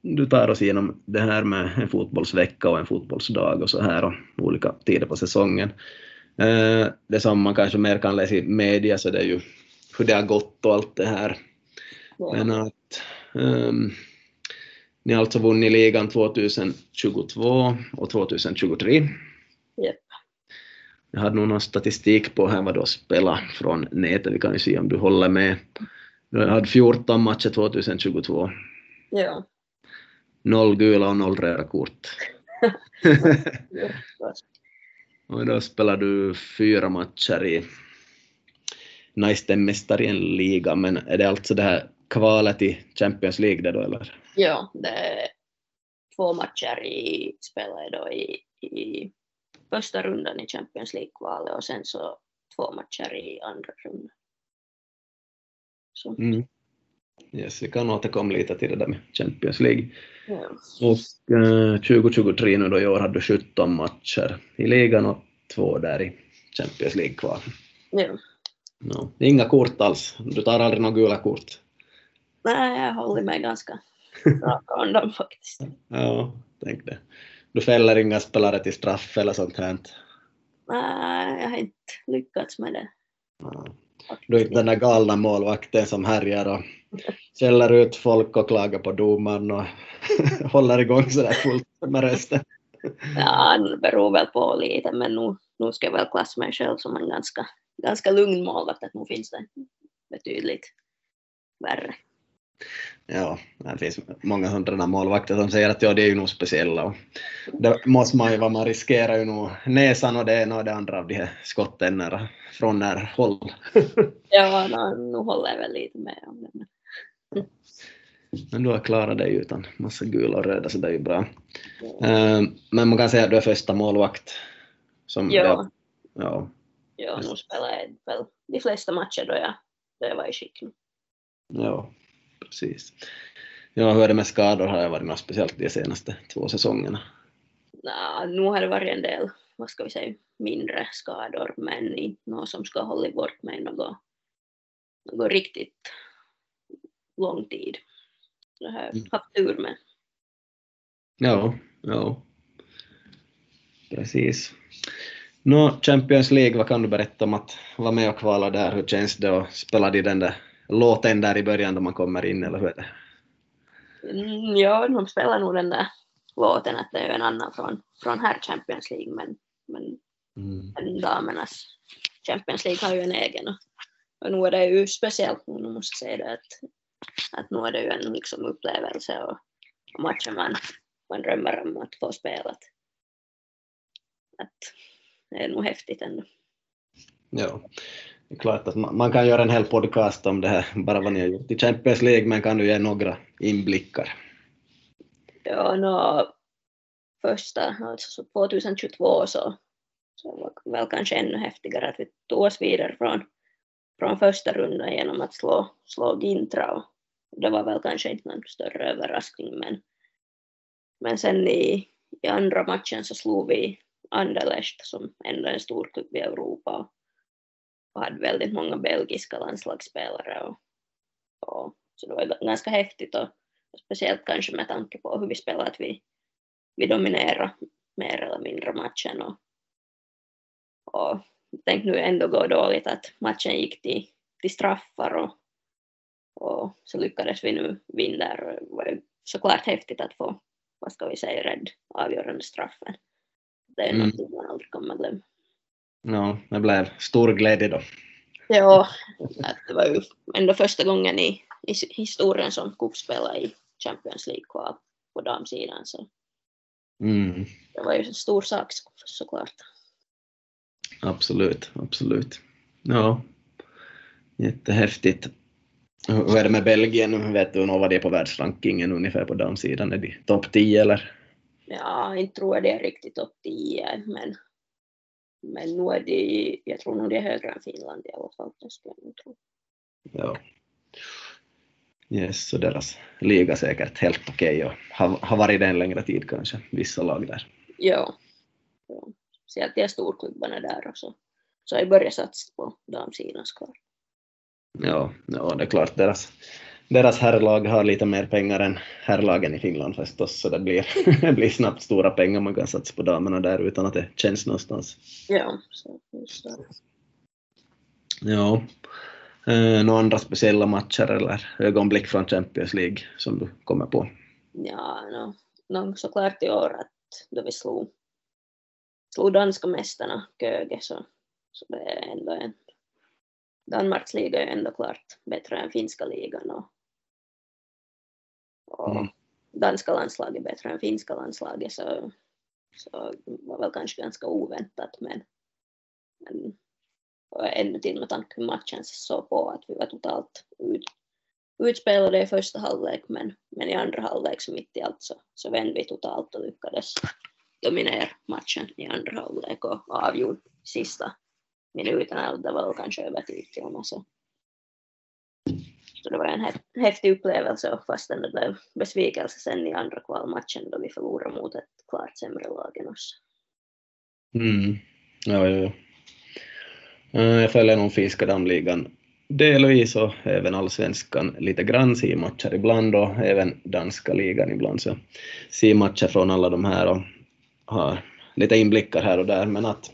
du tar oss igenom det här med en fotbollsvecka och en fotbollsdag och så här och olika tider på säsongen. Eh, det som man kanske mer kan läsa i media så det är ju hur det har gått och allt det här. Men att ehm, ni har alltså vunnit ligan 2022 och 2023. Japp. Jag hade nog någon statistik på här vad du har spelat från nätet, vi kan ju se om du håller med. Du hade 14 matcher 2022, Ja. noll gula och noll röda kort. (laughs) och då spelar du fyra matcher i mästaren liga, men är det alltså det här kvalet i Champions League det då eller? Ja, det är två matcher i spelade då i, i första rundan i Champions League-kvalet och sen så två matcher i andra rundan. Så, Mm. Yes, vi kan återkomma lite till det där med Champions League. ja. Och eh, 2023 nu då i år hade du 17 matcher i ligan och två där i Champions League-kval. Ja. No, inga kort alls, du tar aldrig några gula kort. Nej, jag håller mig ganska från dem (laughs) faktiskt. Ja, tänk det. Du fäller inga spelare till straff eller sånt här. Nej, jag har inte lyckats med det. Ja, du är inte den där galna målvakten som härjar och skäller ut folk och klagar på domaren och (laughs) håller igång sådär fullt med rösten. Ja, det beror väl på lite, men nu, nu ska jag väl klassa mig själv som en ganska, ganska lugn målvakt, att nu finns det betydligt värre. Ja, det finns många hundra målvakter som säger att ja, det är ju nog speciella och det måste man ju vara, man riskerar ju nog näsan och det ena och det andra av de här skotten när, från när håll. (laughs) ja, nu, håller jag väl lite med om det. Men du har klarat dig utan massa gula och röda så det är ju bra. Mm. Men man kan säga att du är första målvakt. Som ja. Det, ja. Ja, nu spelar jag väl de flesta matcher då jag, då jag var i skick. Ja, precis. Ja, hur är det med skador? Har det varit något speciellt de senaste två säsongerna? Nå, nu har det varit en del, vad ska vi säga, mindre skador, men inte något som ska hålla bort mig något, något riktigt lång tid. Det har jag Mm. haft tur med. Ja, ja. Precis. Nå, Champions League, vad kan du berätta om att vara med och kvala där? Hur känns det att spela i den där låten där i början då man kommer in, eller hur är det? Mm, ja, de spelar nog den där låten att det är en annan från, från här Champions League, men, men Mm. damernas Champions League har ju en egen och, och nu är det ju speciellt, nu måste jag säga det, att, att nu är det ju en liksom upplevelse och, och matcher man, man drömmer om att få spela. Att, att det är nog häftigt ändå. Ja, det är klart att man, man kan göra en hel podcast om det här, (laughs) bara vad ni har gjort i Champions League, men kan du ge några inblickar? Ja, no, första, alltså 2022 så, så var det väl kanske ännu häftigare att vi tog oss vidare från, från första rundan genom att slå, slå Gintra och det var väl kanske inte någon större överraskning men, men sen i, i andra matchen så slog vi Anderlecht som ändå är en stor klubb i Europa och, och hade väldigt många belgiska landslagsspelare och, och så det var ganska häftigt och speciellt kanske med tanke på hur vi spelade, att vi, vi dominerade mer eller mindre matchen och, och tänk nu ändå gå dåligt att matchen gick till, till straffar och, och så lyckades vi nu vinna där och det var såklart häftigt att få, vad ska vi säga, rädd avgörande straffen. Det är Mm. något man aldrig kommer glömma. Ja, det blev stor glädje då. Ja, det var ju ändå första gången i, i historien som Coop spelade i Champions League-kval på damsidan så Mm. det var ju en stor sak så- såklart. Absolut, absolut. Ja, jättehäftigt. Hur är det med Belgien? Vet du vad det är på världsrankingen ungefär på damsidan? Är de topp 10 eller? Ja, inte tror jag det är riktigt topp 10 men, men nu är det, jag tror nog det är högre än Finland i alla fall. Det skulle jag tro. Ja. Yes, så deras liga säkert helt okej och har, har varit det en längre tid kanske, vissa lag där. Ja. ja. Speciellt de storklubbarna där och så, så har jag börjat satsa på damsidan såklart. Ja, ja, det är klart deras, deras herrlag har lite mer pengar än herrlagen i Finland förstås, så det blir, (laughs) det blir snabbt stora pengar man kan satsa på damerna där utan att det känns någonstans. Ja, så det. Ja. Eh, några andra speciella matcher eller ögonblick från Champions League som du kommer på? Ja, no, no, såklart i år att då vi slog, slog danska mästarna Köge så, så det är ändå en Danmarks liga är ändå klart bättre än finska ligan och, och Mm. danska landslaget är bättre än finska landslaget så, så var väl kanske ganska oväntat men, men och ännu till med tanke på matchen såg på att vi var totalt ut, utspelade i första halvlek men, men i andra halvlek så mitt i allt så, så vände vi totalt och lyckades dominera matchen i andra halvlek och avgjorde sista minuten eller det var väl kanske övertid till och med så. Så det var en häftig upplevelse och fastän det blev besvikelse sen i andra kvalmatchen då vi förlorade mot ett klart sämre lag än oss. Mm. Ja, ja, ja. Eh, jag följer nog finska damligan delvis och även allsvenskan lite grann, ser matcher ibland och även danska ligan ibland så ser matcher från alla de här och har lite inblickar här och där men att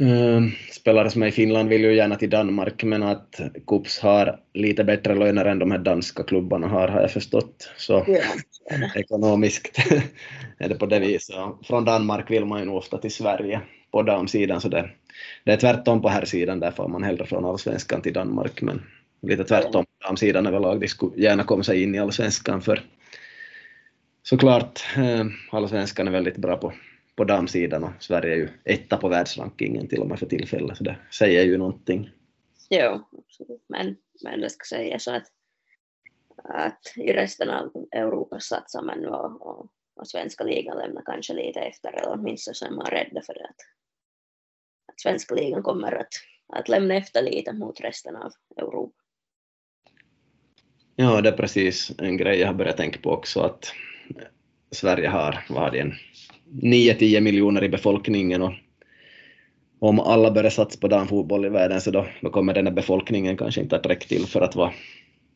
Uh, spelare som är i Finland vill ju gärna till Danmark, men att Kups har lite bättre löner än de här danska klubbarna har, har jag förstått. Så Ja. ekonomiskt (laughs) är det på det viset. Från Danmark vill man ju nog ofta till Sverige på damsidan, så det, det är tvärtom på här sidan där får man hellre från allsvenskan till Danmark, men lite tvärtom på damsidan överlag. De skulle gärna komma sig in i allsvenskan för såklart, eh, allsvenskan är väldigt bra på, på damsidan och Sverige är ju etta på världsrankingen till och med för tillfället, så det säger ju någonting. Jo, absolut. Men, men det ska säga så att, att i resten av Europa satsar man och, och, och svenska ligan lämnar kanske lite efter eller åtminstone så är man rädda för det att, att svenska ligan kommer att, att lämna efter lite mot resten av Europa. Ja, det är precis en grej jag har börjat tänka på också, att Sverige har, vad en 9-10 miljoner i befolkningen och om alla börjar satsa på damfotboll i världen så då, då kommer den här befolkningen kanske inte att räcka till för att vara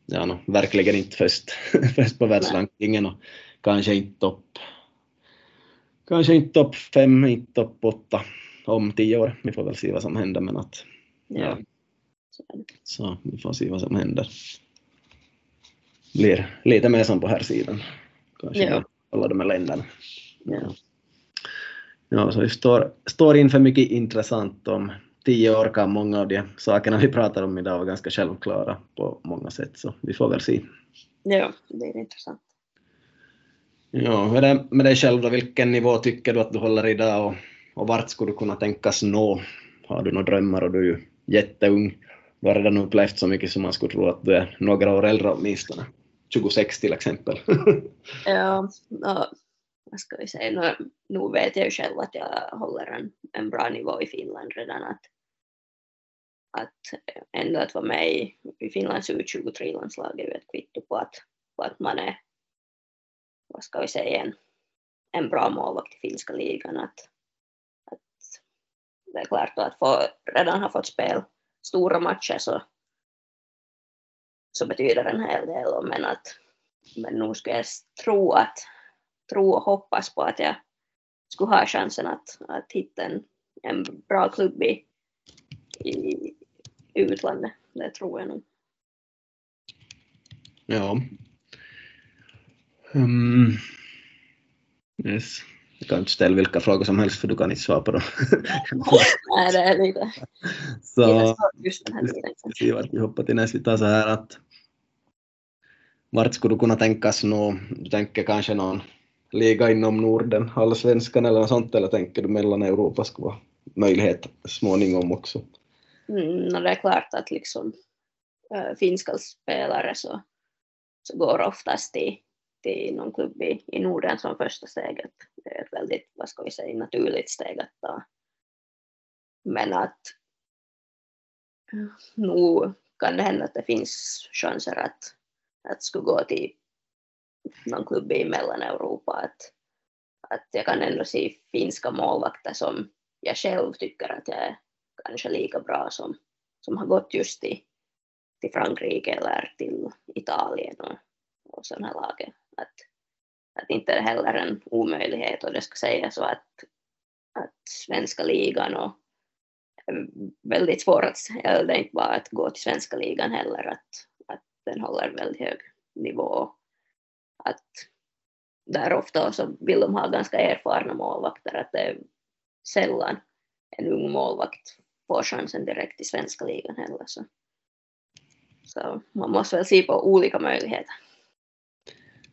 ja, no, verkligen inte först, (laughs) först på världsrankingen och kanske inte topp kanske inte topp fem, inte topp åtta om tio år. Vi får väl se vad som händer men att Ja. Det. så vi får se vad som händer. Blir lite mer som på här sidan. Kanske Ja. alla de här länderna. Ja. Ja, så vi står, står inför mycket intressant om tio år kan många av de sakerna vi pratar om idag vara ganska självklara på många sätt, så vi får väl se. Ja, det är intressant. Ja, hur är det med dig själv då? Vilken nivå tycker du att du håller idag och, och vart skulle du kunna tänkas nå? Har du några drömmar och du är ju jätteung. Du har redan upplevt så mycket som man skulle tro att du är några år äldre åtminstone. 26 till exempel. (laughs) Ja, ja, vad ska vi säga, nu, nu vet jag ju själv att jag håller en, en bra nivå i Finland redan. Att, att ändå att vara med i, i Finlands U23-landslag är ju ett kvitto på att, på att man är, vad ska vi säga, en, en bra målvakt i finska ligan. Att, att det är klart då att få, redan ha fått spela stora matcher så, så betyder en hel del. Men att men nu ska jag tro att tro och hoppas på att jag skulle ha chansen att, att hitta en, en bra klubb i, i utlandet. Det tror jag nog. ja. Um, yes. Jag kan inte ställa vilka frågor som helst för du kan inte svara på dem. (laughs) Nej, det är lite så, just den här tiden. Vi hoppar till nästa. Vi tar så här att vart skulle du kunna tänkas nå? Du tänker kanske någon liga inom Norden, allsvenskan eller något sånt, eller tänker du mellan Europa skulle vara möjlighet småningom också? Mm, det är klart att liksom äh, finska spelare så, så går oftast till, till någon klubb i, i Norden som första steget. Det är ett väldigt, vad ska vi säga, naturligt steg att ta. Men att eh, nu kan det hända att det finns chanser att, att skulle gå till någon klubb i Mellaneuropa. Att, att jag kan ändå se finska målvakter som jag själv tycker att jag är kanske lika bra som, som har gått just till, till Frankrike eller till Italien och, och sådana här lag. Att, att inte är heller en omöjlighet och det ska sägas så att, att svenska ligan och väldigt svårt att, eller det är inte bara att gå till svenska ligan heller, att, att den håller väldigt hög nivå. Att där ofta så vill de ha ganska erfarna målvakter, att det är sällan en ung målvakt får chansen direkt i svenska ligan heller. Så, så man måste väl se på olika möjligheter.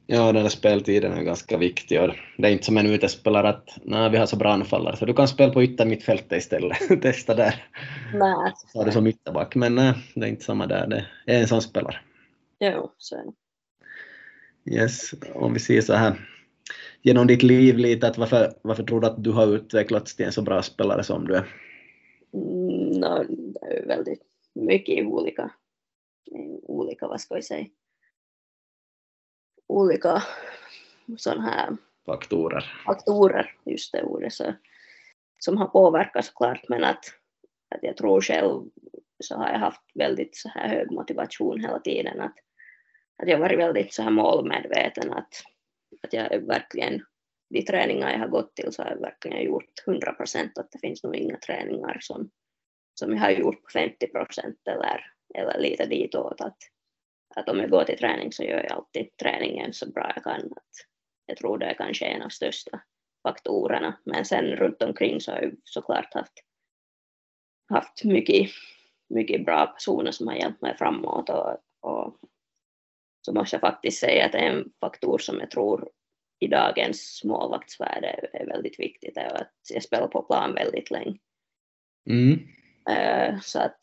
Ja, den där speltiden är ganska viktig och det är inte som en utespelare att nej, vi har så bra anfallare så du kan spela på yttermittfältet istället. (laughs) Testa där. Nej, Så har du som ytterback, men nej, det är inte samma där. Det är en sån spelare. jo, så är det. Yes, om vi ser så här genom ditt liv lite, att varför, varför tror du att du har utvecklats till en så bra spelare som du är? Mm, no, det är väldigt mycket olika, olika, vad ska vi säga, olika sådana här Faktorer. faktorer, just det ordet, så, som har påverkat såklart, men att, att jag tror själv så har jag haft väldigt så här hög motivation hela tiden, att, att jag har varit väldigt så här målmedveten, att, att jag verkligen de träningar jag har gått till så har jag verkligen gjort 100 procent, att det finns nog inga träningar som, som jag har gjort på 50 procent eller, eller lite ditåt. Att, att om jag går till träning så gör jag alltid träningen så bra jag kan. Att jag tror det är kanske en av största faktorerna. Men sen runt omkring så har jag såklart haft, haft mycket, mycket bra personer som har hjälpt mig framåt och, och så måste jag faktiskt säga att är en faktor som jag tror i dagens målvaktsvärld är väldigt viktigt är att jag spelar på plan väldigt länge. Mm. Uh, så att,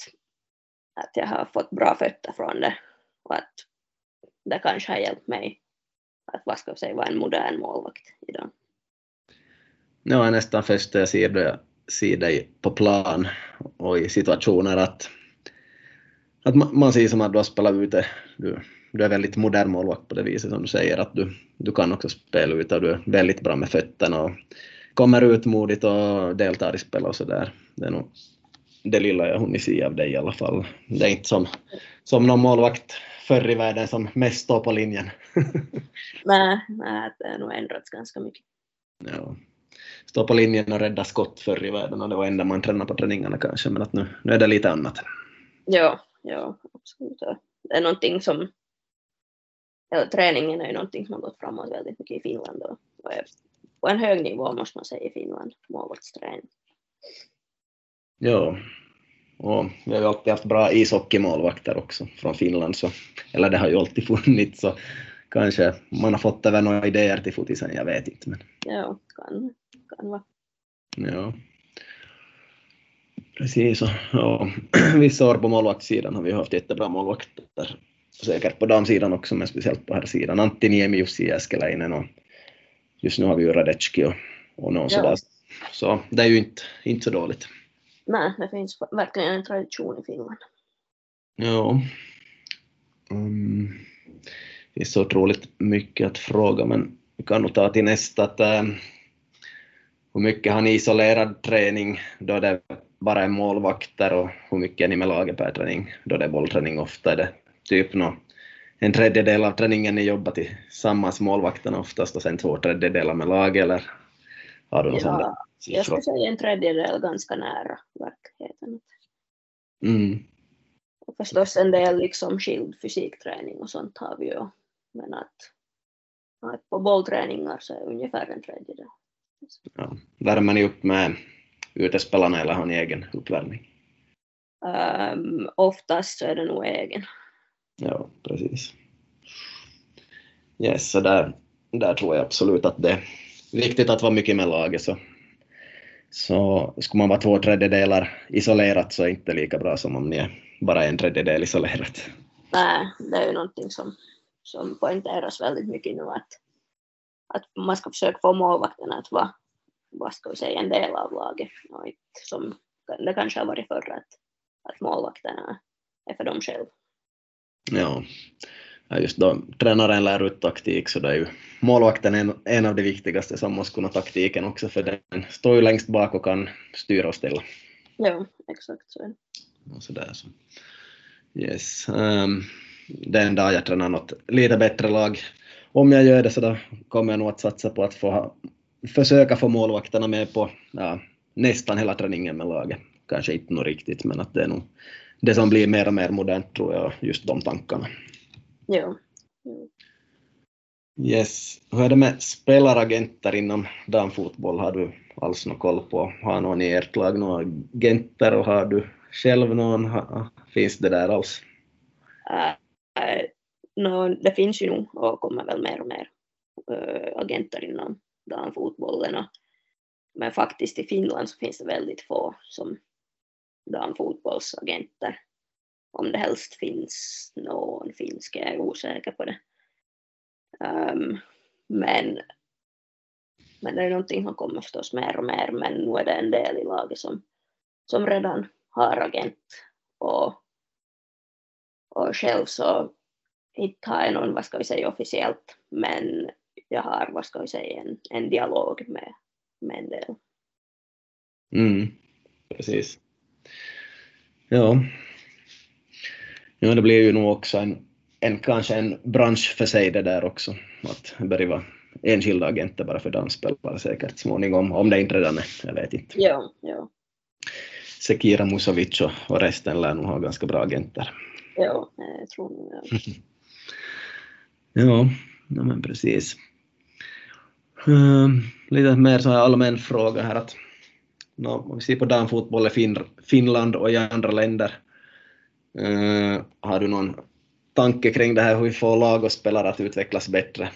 att jag har fått bra fötter från det och att det kanske har hjälpt mig att vad ska jag säga, vara en modern målvakt idag. Ja, nästan först jag ser, det, ser dig på plan och i situationer att, att man, man ser som att du har spelat ute, du, du är väldigt modern målvakt på det viset som du säger, att du, du kan också spela ut och du är väldigt bra med fötterna och kommer ut modigt och deltar i spel och sådär. Det är nog det lilla jag hunnit se av dig i alla fall. Det är inte som, som någon målvakt förr i världen som mest står på linjen. (laughs) nej, nej, det har nog ändrats ganska mycket. Ja. Stå på linjen och rädda skott förr i världen och det var enda man tränade på träningarna kanske, men att nu, nu är det lite annat. Ja, ja, absolut. Det är någonting som eller träningen är ju någonting som har gått framåt väldigt mycket i Finland och, och är på en hög nivå måste man säga i Finland, målvaktsträning. Ja, och vi har ju alltid haft bra ishockeymålvakter också från Finland, så, eller det har ju alltid funnits, så kanske man har fått över några idéer till fotisen, jag vet inte. Men... Ja, kan, kan vara. Ja. Precis, och ja, (clears throat) vissa år på målvaktssidan har vi haft jättebra målvakter säkert på damsidan också, men speciellt på här sidan. Antti Niemi, Jussi Jääskeläinen och just nu har vi ju Radecki och, och någon ja. sådär. Så det är ju inte, inte så dåligt. Nej, det finns verkligen en tradition i Finland. Ja. Um, det finns så otroligt mycket att fråga, men vi kan nog ta till nästa. Att, um, hur mycket har ni isolerad träning då det bara är målvakter och hur mycket är ni med laget per träning då det är bollträning ofta? Är det typ no, en tredjedel av träningen ni jobbar tillsammans målvakterna oftast och sen två tredjedelar med lag eller har du någon ja, Jag skulle säga en tredjedel ganska nära verkligheten. Mm. Och förstås en del liksom skild fysikträning och sånt har vi ju. Men att, att på bollträningar så är ungefär en tredjedel. Ja. Värmer ni upp med utespelarna eller har ni egen uppvärmning? Um, oftast så är det nog egen. Ja, precis. Yes, så där, där tror jag absolut att det är viktigt att vara mycket med laget. Så, så skulle man vara två tredjedelar isolerat så är det inte lika bra som om ni är bara en tredjedel isolerat. Nej, det är ju någonting som, som poängteras väldigt mycket nu att, att man ska försöka få målvakterna att vara vad ska vi säga, en del av laget. Och inte som det kanske har varit förr att, att målvakterna är för dem själva. Ja. just då tränaren lär ut taktik så det är ju målvakten en, en av de viktigaste som måste kunna taktiken också för den står ju längst bak och kan styra och ställa. Ja, exakt så är det. Och så där, så. Yes. Um, den dag jag tränar något lite bättre lag, om jag gör det så då kommer jag nog att satsa på att få försöka få målvakterna med på ja, nästan hela träningen med laget. Kanske inte nog riktigt, men att det är nog det som blir mer och mer modernt tror jag, just de tankarna. Ja. Yes. Hur är det med spelaragenter inom damfotboll? Har du alls någon koll på? Har någon i ert lag några agenter och har du själv någon? Finns det där alls? Uh, uh, no, det finns ju nog och kommer väl mer och mer uh, agenter inom damfotbollen. Men faktiskt i Finland så finns det väldigt få som bland fotbollsagenter. Om det helst finns någon finsk, jag är osäker på det. Um, men, men det är någonting som kommer förstås mer och mer, men nu är det en del i laget som, som redan har agent. Och, och själv så inte har jag någon, vad ska vi säga, officiellt, men jag har, vad ska vi säga, en, en dialog med, med en del. Mm, precis. Ja. ja, det blir ju nog också en, en, kanske en bransch för sig det där också, att börja enskilda agenter bara för dansspelare säkert småningom, om det inte redan är, jag vet inte. Ja, ja. Sekira Musovic och, och resten lär nog ha ganska bra agenter. Ja, jag tror nog ja. (laughs) Ja, ja men precis. Um, lite mer så här allmän fråga här att no, om vi ser på damfotboll i fin Finland och i andra länder, uh, har du någon tanke kring det här hur vi får lag och spelare att utvecklas bättre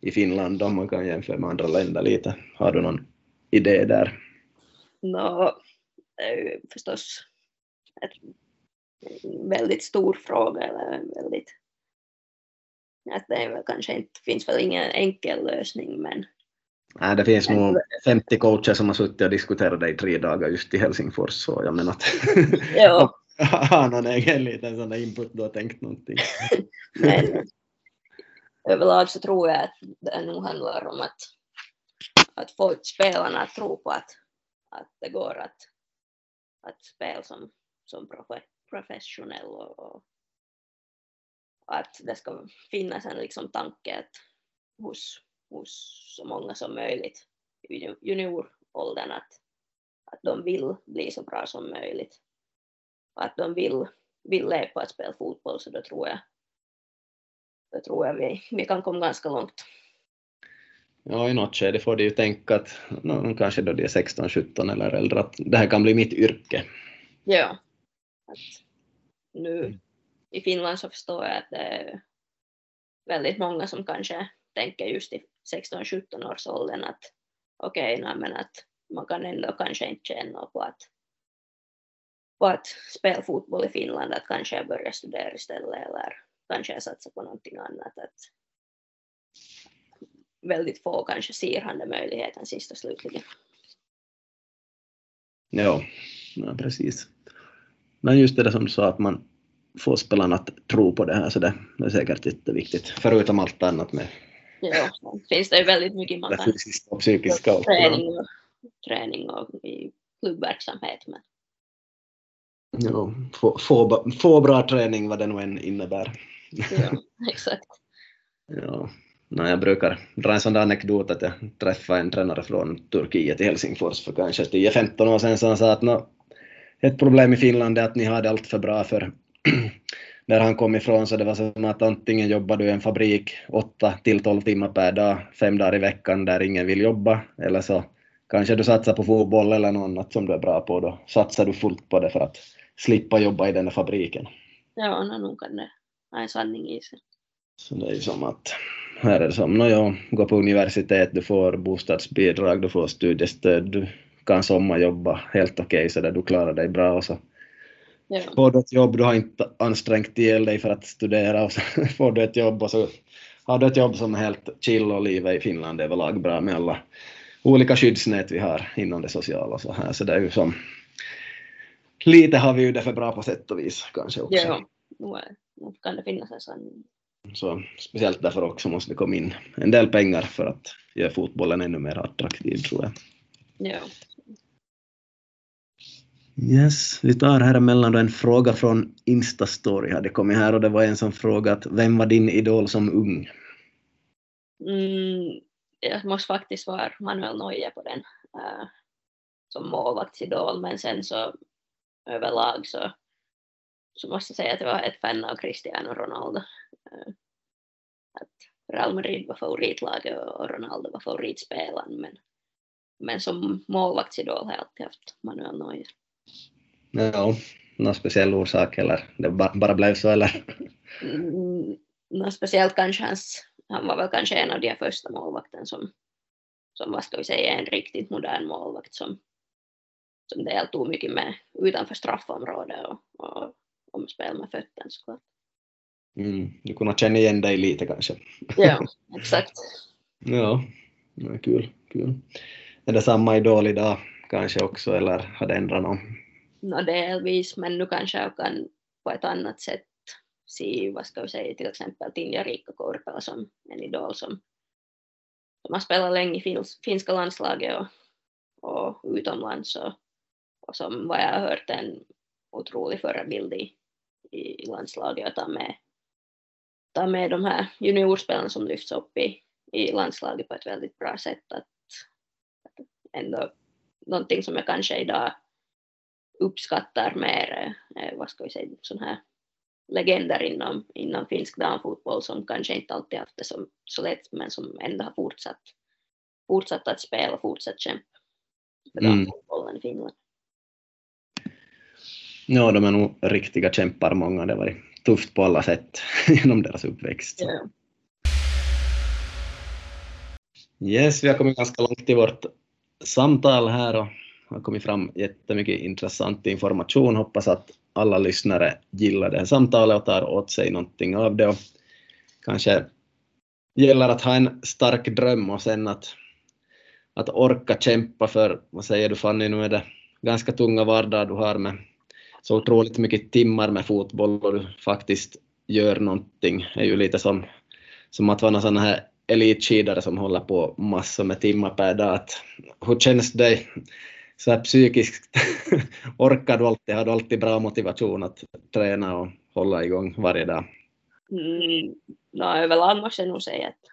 i Finland om man kan jämföra med andra länder lite? Har du någon idé där? No, det är ju förstås en väldigt stor fråga eller väldigt att det kanske inte, finns väl ingen enkel lösning men Nej, det finns nog 50 coacher som har suttit och diskuterat det i tre dagar just i Helsingfors, så jag menar att ja. (laughs) har någon egen liten sån där input då tänkt någonting. (laughs) men överlag så tror jag att det nog handlar om att, att få spelarna att tro på att, att det går att, att spela som, som profe, professionell och, och att det ska finnas en liksom tanke att hos, hos så många som möjligt i junioråldern att, att de vill bli så bra som möjligt. Och att de vill, vill leva på att spela fotboll så då tror jag, då tror jag vi, vi kan komma ganska långt. Ja, i något skede får de ju tänka att no, kanske då de är 16, 17 eller äldre att det här kan bli mitt yrke. Ja. Att nu i Finland så förstår jag att det är väldigt många som kanske tänker just i 16-17 års åldern att okej, okay, men att man kan ändå kanske inte känna på att, på att spela fotboll i Finland, att kanske jag börjar studera istället eller kanske jag satsar på någonting annat. Att väldigt få kanske ser han den möjligheten sist och slutligen. Ja, ja precis. Men just det där som du sa att man får spelarna att tro på det här, så det är säkert jätteviktigt, förutom allt annat med Ja, finns det ju väldigt mycket man kan fysiska och psykiska och, träning och, träning och i klubbverksamhet. Men. Ja, få, få, få bra träning vad det nu än innebär. Ja, (laughs) exakt. ja. Nej, jag brukar dra en sån där anekdot att jag träffade en tränare från Turkiet i Helsingfors för kanske 10-15 år sedan som sa att no, ett problem i Finland är att ni har det allt för bra för där han kom ifrån så det var som att antingen jobbar du i en fabrik 8 till 12 timmar per dag, fem dagar i veckan där ingen vill jobba, eller så kanske du satsar på fotboll eller något annat som du är bra på, då satsar du fullt på det för att slippa jobba i den där fabriken. Ja, no, nog kan det ha en sanning i sig. Så det är ju som att här är det som, nåja, gå på universitet, du får bostadsbidrag, du får studiestöd, du kan sommarjobba helt okej okay, så där du klarar dig bra och så Ja. Får du ett jobb, du har inte ansträngt ihjäl dig för att studera och så (laughs) får du ett jobb och så har du ett jobb som är helt chill och livet i Finland är överlag bra med alla olika skyddsnät vi har inom det sociala och så här. Så det är ju som lite har vi ju det för bra på sätt och vis kanske också. Ja, nu kan det finnas en sån. Så speciellt därför också måste det komma in en del pengar för att göra fotbollen ännu mer attraktiv tror jag. Ja, Yes, vi tar här emellan då en fråga från Instastory hade kommit här och det var en som frågat vem var din idol som ung? Mm, jag måste faktiskt vara Manuel Neuer på den äh, som målvaktsidol men sen så överlag så, så måste jag säga att jag var ett fan av Cristiano Ronaldo. Äh, att Real Madrid var favoritlaget och Ronaldo var favoritspelaren men, men som målvaktsidol har jag alltid haft Manuel Neuer. Ja, någon speciell orsak eller det bara, blev så eller? Mm, något speciellt kanske hans, han var väl kanske en av de första målvakten som, som vad ska vi säga, en riktigt modern målvakt som, som deltog mycket med utanför straffområdet och, och omspel med fötterna såklart. Mm, du kunde känna igen dig lite kanske? Ja, (laughs) exakt. ja, ja, kul, kul. Är det samma idol idag kanske också eller har det ändrat något? No, delvis, men nu kanske jag kan på ett annat sätt se, vad ska vi säga, till exempel Tinja Riikka Korpela som en idol som, som har spelat länge i finsk, finska landslaget och, och utomlands och, och som vad jag har hört en otrolig förebild i, i landslaget. Att ta med, ta med de här juniorspelarna som lyfts upp i, i landslaget på ett väldigt bra sätt. Att, att ändå någonting som jag kanske idag uppskattar mer, eh, vad ska vi säga, sån här legender inom, inom finsk damfotboll som kanske inte alltid haft det som, så lätt men som ändå har fortsatt, fortsatt att spela och fortsatt kämpa för Mm. damfotbollen i Finland. Ja, de är nog riktiga kämpar många. Det har varit tufft på alla sätt (laughs) genom deras uppväxt. Ja. Yes, vi har kommit ganska långt i vårt samtal här och har kommit fram jättemycket intressant information. Hoppas att alla lyssnare gillar det här samtalet och tar åt sig någonting av det. Och kanske gäller att ha en stark dröm och sen att, att orka kämpa för, vad säger du Fanny, nu är det ganska tunga vardag du har med så otroligt mycket timmar med fotboll och du faktiskt gör någonting. Det är ju lite som, som att vara någon sån här elitskidare som håller på massor med timmar per dag. Att, hur känns det så här psykiskt? (laughs) Orkar du alltid? Har du alltid bra motivation att träna och hålla igång varje dag? Mm, no, överlag måste jag nog säga att,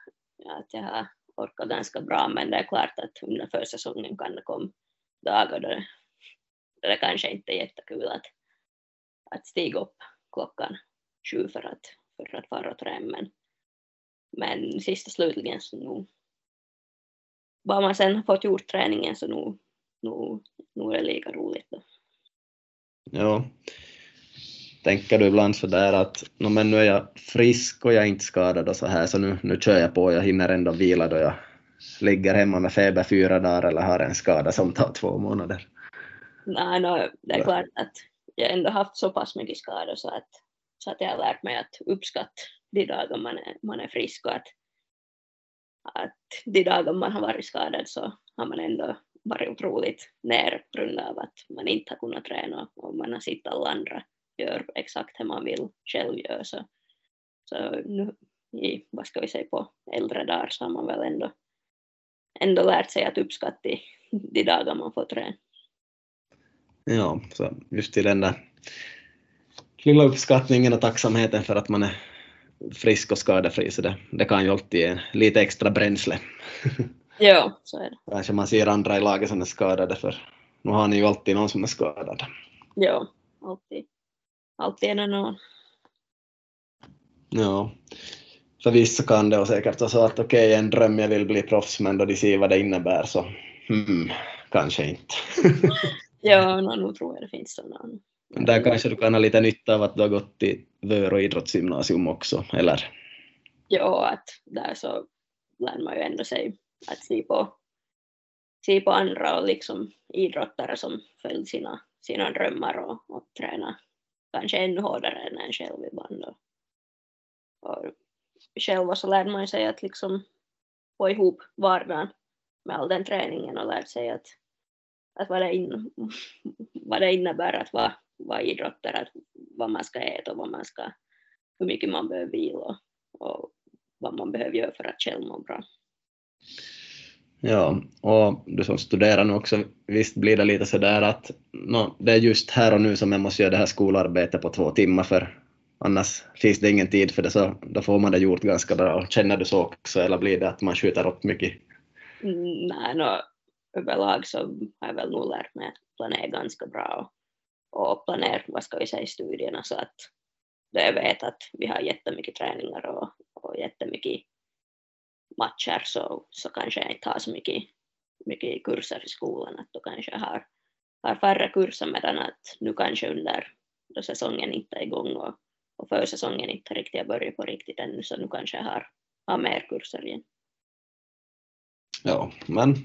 att jag har orkat ganska bra, men det är klart att under försäsongen kan det komma dagar då det, då det kanske inte är jättekul att, att stiga upp klockan sju för att, för att fara och träna, men, men sist och slutligen så nog, bara man sen fått gjort träningen så nog, nog, nog är lika roligt då. Ja. Tänker du ibland så där att no, men nu är jag frisk och jag är inte skadad och så här så nu, nu kör jag på, jag hinner ändå vila då jag ligger hemma med feber fyra dagar eller har en skada som tar två månader. Nej, no, det är klart att jag ändå haft så pass mycket skador så att, så att jag har lärt mig att uppskatta de dagar man är, man är frisk och att, att de dagar man har varit skadad så har man ändå varit otroligt ner på grund av att man inte har kunnat träna och man har sett alla andra gör exakt hur man vill själv göra. Så, så nu i, vad ska vi säga, på äldre dagar så har man väl ändå, ändå lärt sig att uppskatta de, dagar man får träna. Ja, så just i den där lilla uppskattningen och tacksamheten för att man är frisk och skadefri så det, det kan ju alltid ge lite extra bränsle. (laughs) Ja, så är det. Kanske man ser andra i laget som är skadade för nu har ni ju alltid någon som är skadad. Ja, alltid. Alltid är det någon. Ja. För vissa kan det och säkert vara så att okej, en dröm jag vill bli proffs men då de ser vad det innebär så hmm, kanske inte. (laughs) Ja, no, nu tror jag det finns sådana. Men där kanske du kan ha lite nytta av att du har gått i Vörå idrottsgymnasium också, eller? Ja, att där så lär man ju ändå sig att se på, se på andra och liksom idrottare som följde sina, sina drömmar och, och träna kanske ännu hårdare än en själv ibland. Och, och själv så lärde man sig att liksom få ihop vardagen med all den träningen och lärde sig att, att vad, det in, (laughs) vad det innebär att vara, vara idrottare, att vad man ska äta och vad man ska, hur mycket man behöver vila och, och vad man behöver göra för att själv må bra. Ja, och du som studerar nu också, visst blir det lite sådär att no, det är just här och nu som jag måste göra det här skolarbetet på två timmar för annars finns det ingen tid för det så då får man det gjort ganska bra. Känner du så också eller blir det att man skjuter upp mycket? Mm, nej, no, överlag så har jag väl nog lärt mig att planera ganska bra och, och planera, vad ska vi säga, studierna så att då jag vet att vi har jättemycket träningar och, och jättemycket matcher så, så kanske jag inte har så mycket, mycket kurser i skolan att då kanske jag har, har färre kurser medan att nu kanske under då säsongen inte är igång och, och försäsongen inte riktigt har börjat på riktigt ännu så nu kanske jag har, har mer kurser igen. Ja, men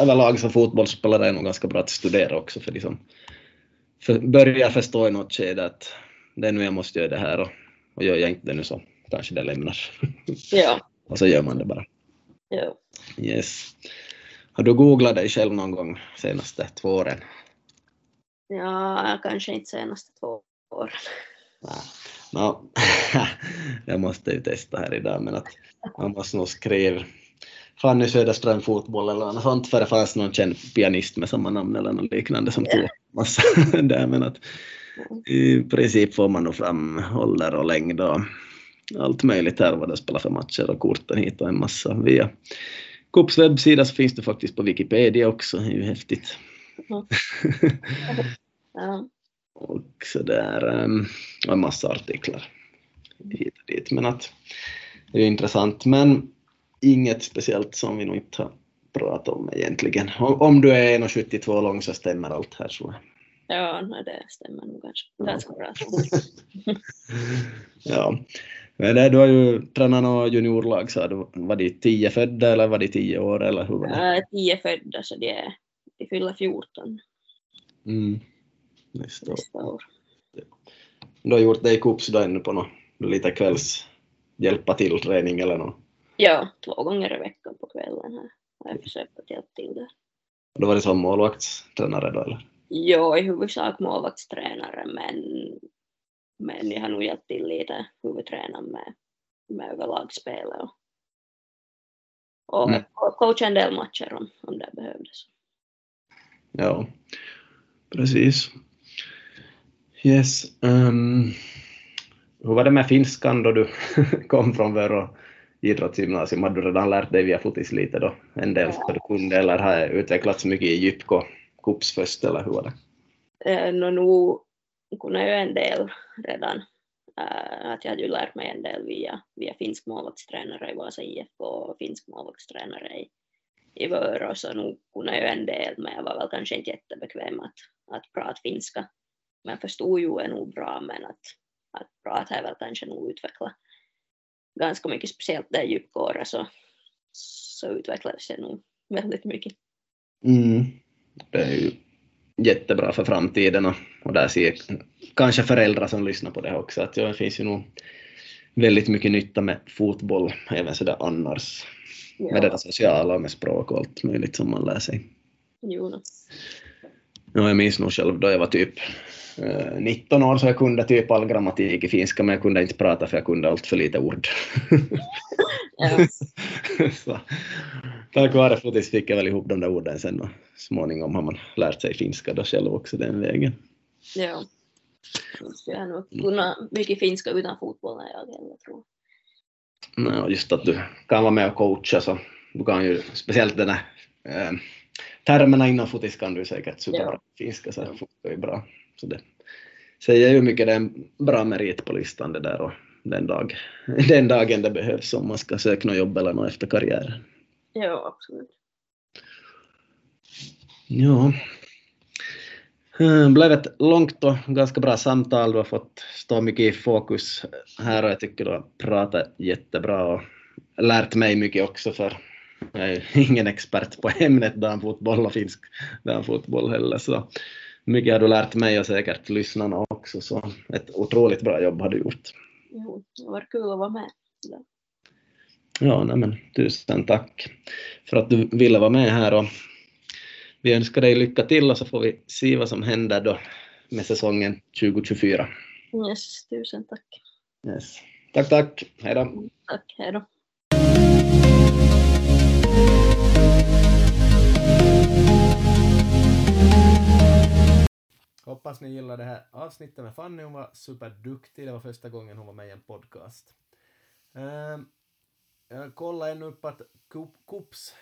överlag som fotbollsspelare är nog ganska bra att studera också för de som för, börjar förstå i något skede att det är nu jag måste göra det här och, och gör jag inte det nu så kanske det lämnar. Ja, och så gör man det bara. ja. Yes. Har du googlat dig själv någon gång senaste två åren? Ja, kanske inte senaste två åren. No, (laughs) jag måste ju testa här idag, men att man måste nog skriva Fanny Söderström fotboll eller något sånt, för det fanns någon känd pianist med samma namn eller något liknande som tog massa (laughs) där, men att i princip får man nog fram ålder och längd och allt möjligt här vad det spelar för matcher och korten hit och en massa via Coops webbsida så finns det faktiskt på Wikipedia också, det är ju häftigt. Mm. (laughs) Ja. och sådär, um, och en massa artiklar hit och dit. Men att det är ju intressant, men inget speciellt som vi nog inte har pratat om egentligen. Om, du är 1,72 lång så stämmer allt här tror jag. Ja, det stämmer nog ganska, ganska bra. (laughs) ja. Men det, du har ju tränat något juniorlag, så du, var de tio födda eller var de tio år eller hur var det? Är tio födda så de, är, de fyller 14 Mm. Nästa år. nästa år. Du har gjort det i Kups då ännu på något lite kvälls hjälpa till träning eller något? Ja, två gånger i veckan på kvällen här har jag försökt att hjälpa till där. Då var det som målvaktstränare då eller? Jo, i huvudsak målvaktstränare men, men jag har nog hjälpt till lite huvudtränaren med, med överlagsspelet och, och, Mm. och coacha en del matcher om, om det behövdes. Ja, precis. Yes. Um, hur var det med finskan då du (laughs) kom från Vörå idrottsgymnasium? Hade du redan lärt dig via fotis lite då? En del så du kunde eller har utvecklats mycket i Jypko Kups först eller hur var det? Eh, nå, nu kunde jag ju en del redan. Eh, att jag hade ju lärt mig en del via, via finsk målvaktstränare i Vasa IFK och finsk målvaktstränare i, i Vörå, så nu kunde jag ju en del, men jag var väl kanske inte jättebekväm att, att prata finska. Men förstod ju är nog bra, men att, att prata är väl kanske nog utvecklat ganska mycket, speciellt där i djupkåret så, så utvecklades jag nog väldigt mycket. Mm. Det är ju jättebra för framtiden och, och där ser kanske föräldrar som lyssnar på det också att ja, det finns ju nog väldigt mycket nytta med fotboll även sådär annars med det där sociala och med språk och allt möjligt som man lär sig. jo, no. Ja, jag minns nog själv då jag var typ eh, 19 år så jag kunde typ all grammatik i finska men jag kunde inte prata för jag kunde allt för lite ord. (laughs) så, tack vare fotis fick jag väl ihop de där orden sen och småningom har man lärt sig finska då själv också den vägen. Ja. Jag skulle nog kunna mycket finska utan fotbollen jag heller tror. Nej, och just att du kan vara med och coacha så du kan ju speciellt den här eh, termerna inom fotis kan du säkert superbra finska så det funkar ju bra. Så det säger ju mycket det är en bra merit på listan det där och den, dag, (laughs) den dagen det behövs om man ska söka något jobb eller något efter karriären. Ja, absolut. Ja. Det blev ett långt och ganska bra samtal. Du har fått stå mycket i fokus här och jag tycker du har pratat jättebra och lärt mig mycket också för jag (laughs) är ingen expert på ämnet damfotboll och finsk damfotboll heller så mycket har du lärt mig och säkert lyssnarna också så ett otroligt bra jobb har du gjort. Jo, det var kul att vara med. Ja, nej men, tusen tack för att du ville vara med här och vi önskar dig lycka till och så får vi se vad som händer då med säsongen 2024. Yes, tusen tack. Yes. Tack, tack. Hej då. Tack, hej då. Hoppas ni gillar det här avsnittet med Fanny. Hon var superduktig. Det var första gången hon var med i en podcast. Ehm, jag kollade ännu upp att Kups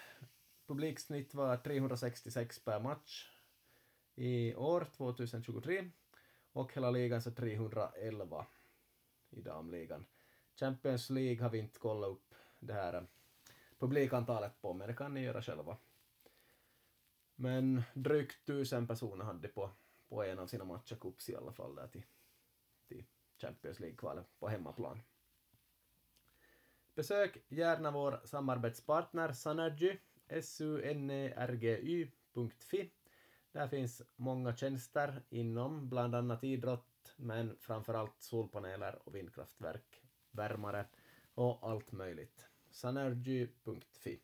publiksnitt var 366 per match i år, 2023. Och hela ligan så 311 i damligan. Champions League har vi inte kollat upp det här eh, publikantalet på, men det kan ni göra själva. Men drygt tusen personer hade på, på en av sina matcher Cups i alla fall där till, till Champions League-kvalet på hemmaplan. Besök gärna vår samarbetspartner Sanergy, sunergy.fi. Där finns många tjänster inom bland annat idrott, men framförallt solpaneler och vindkraftverk, värmare och allt möjligt. Sanergy.fi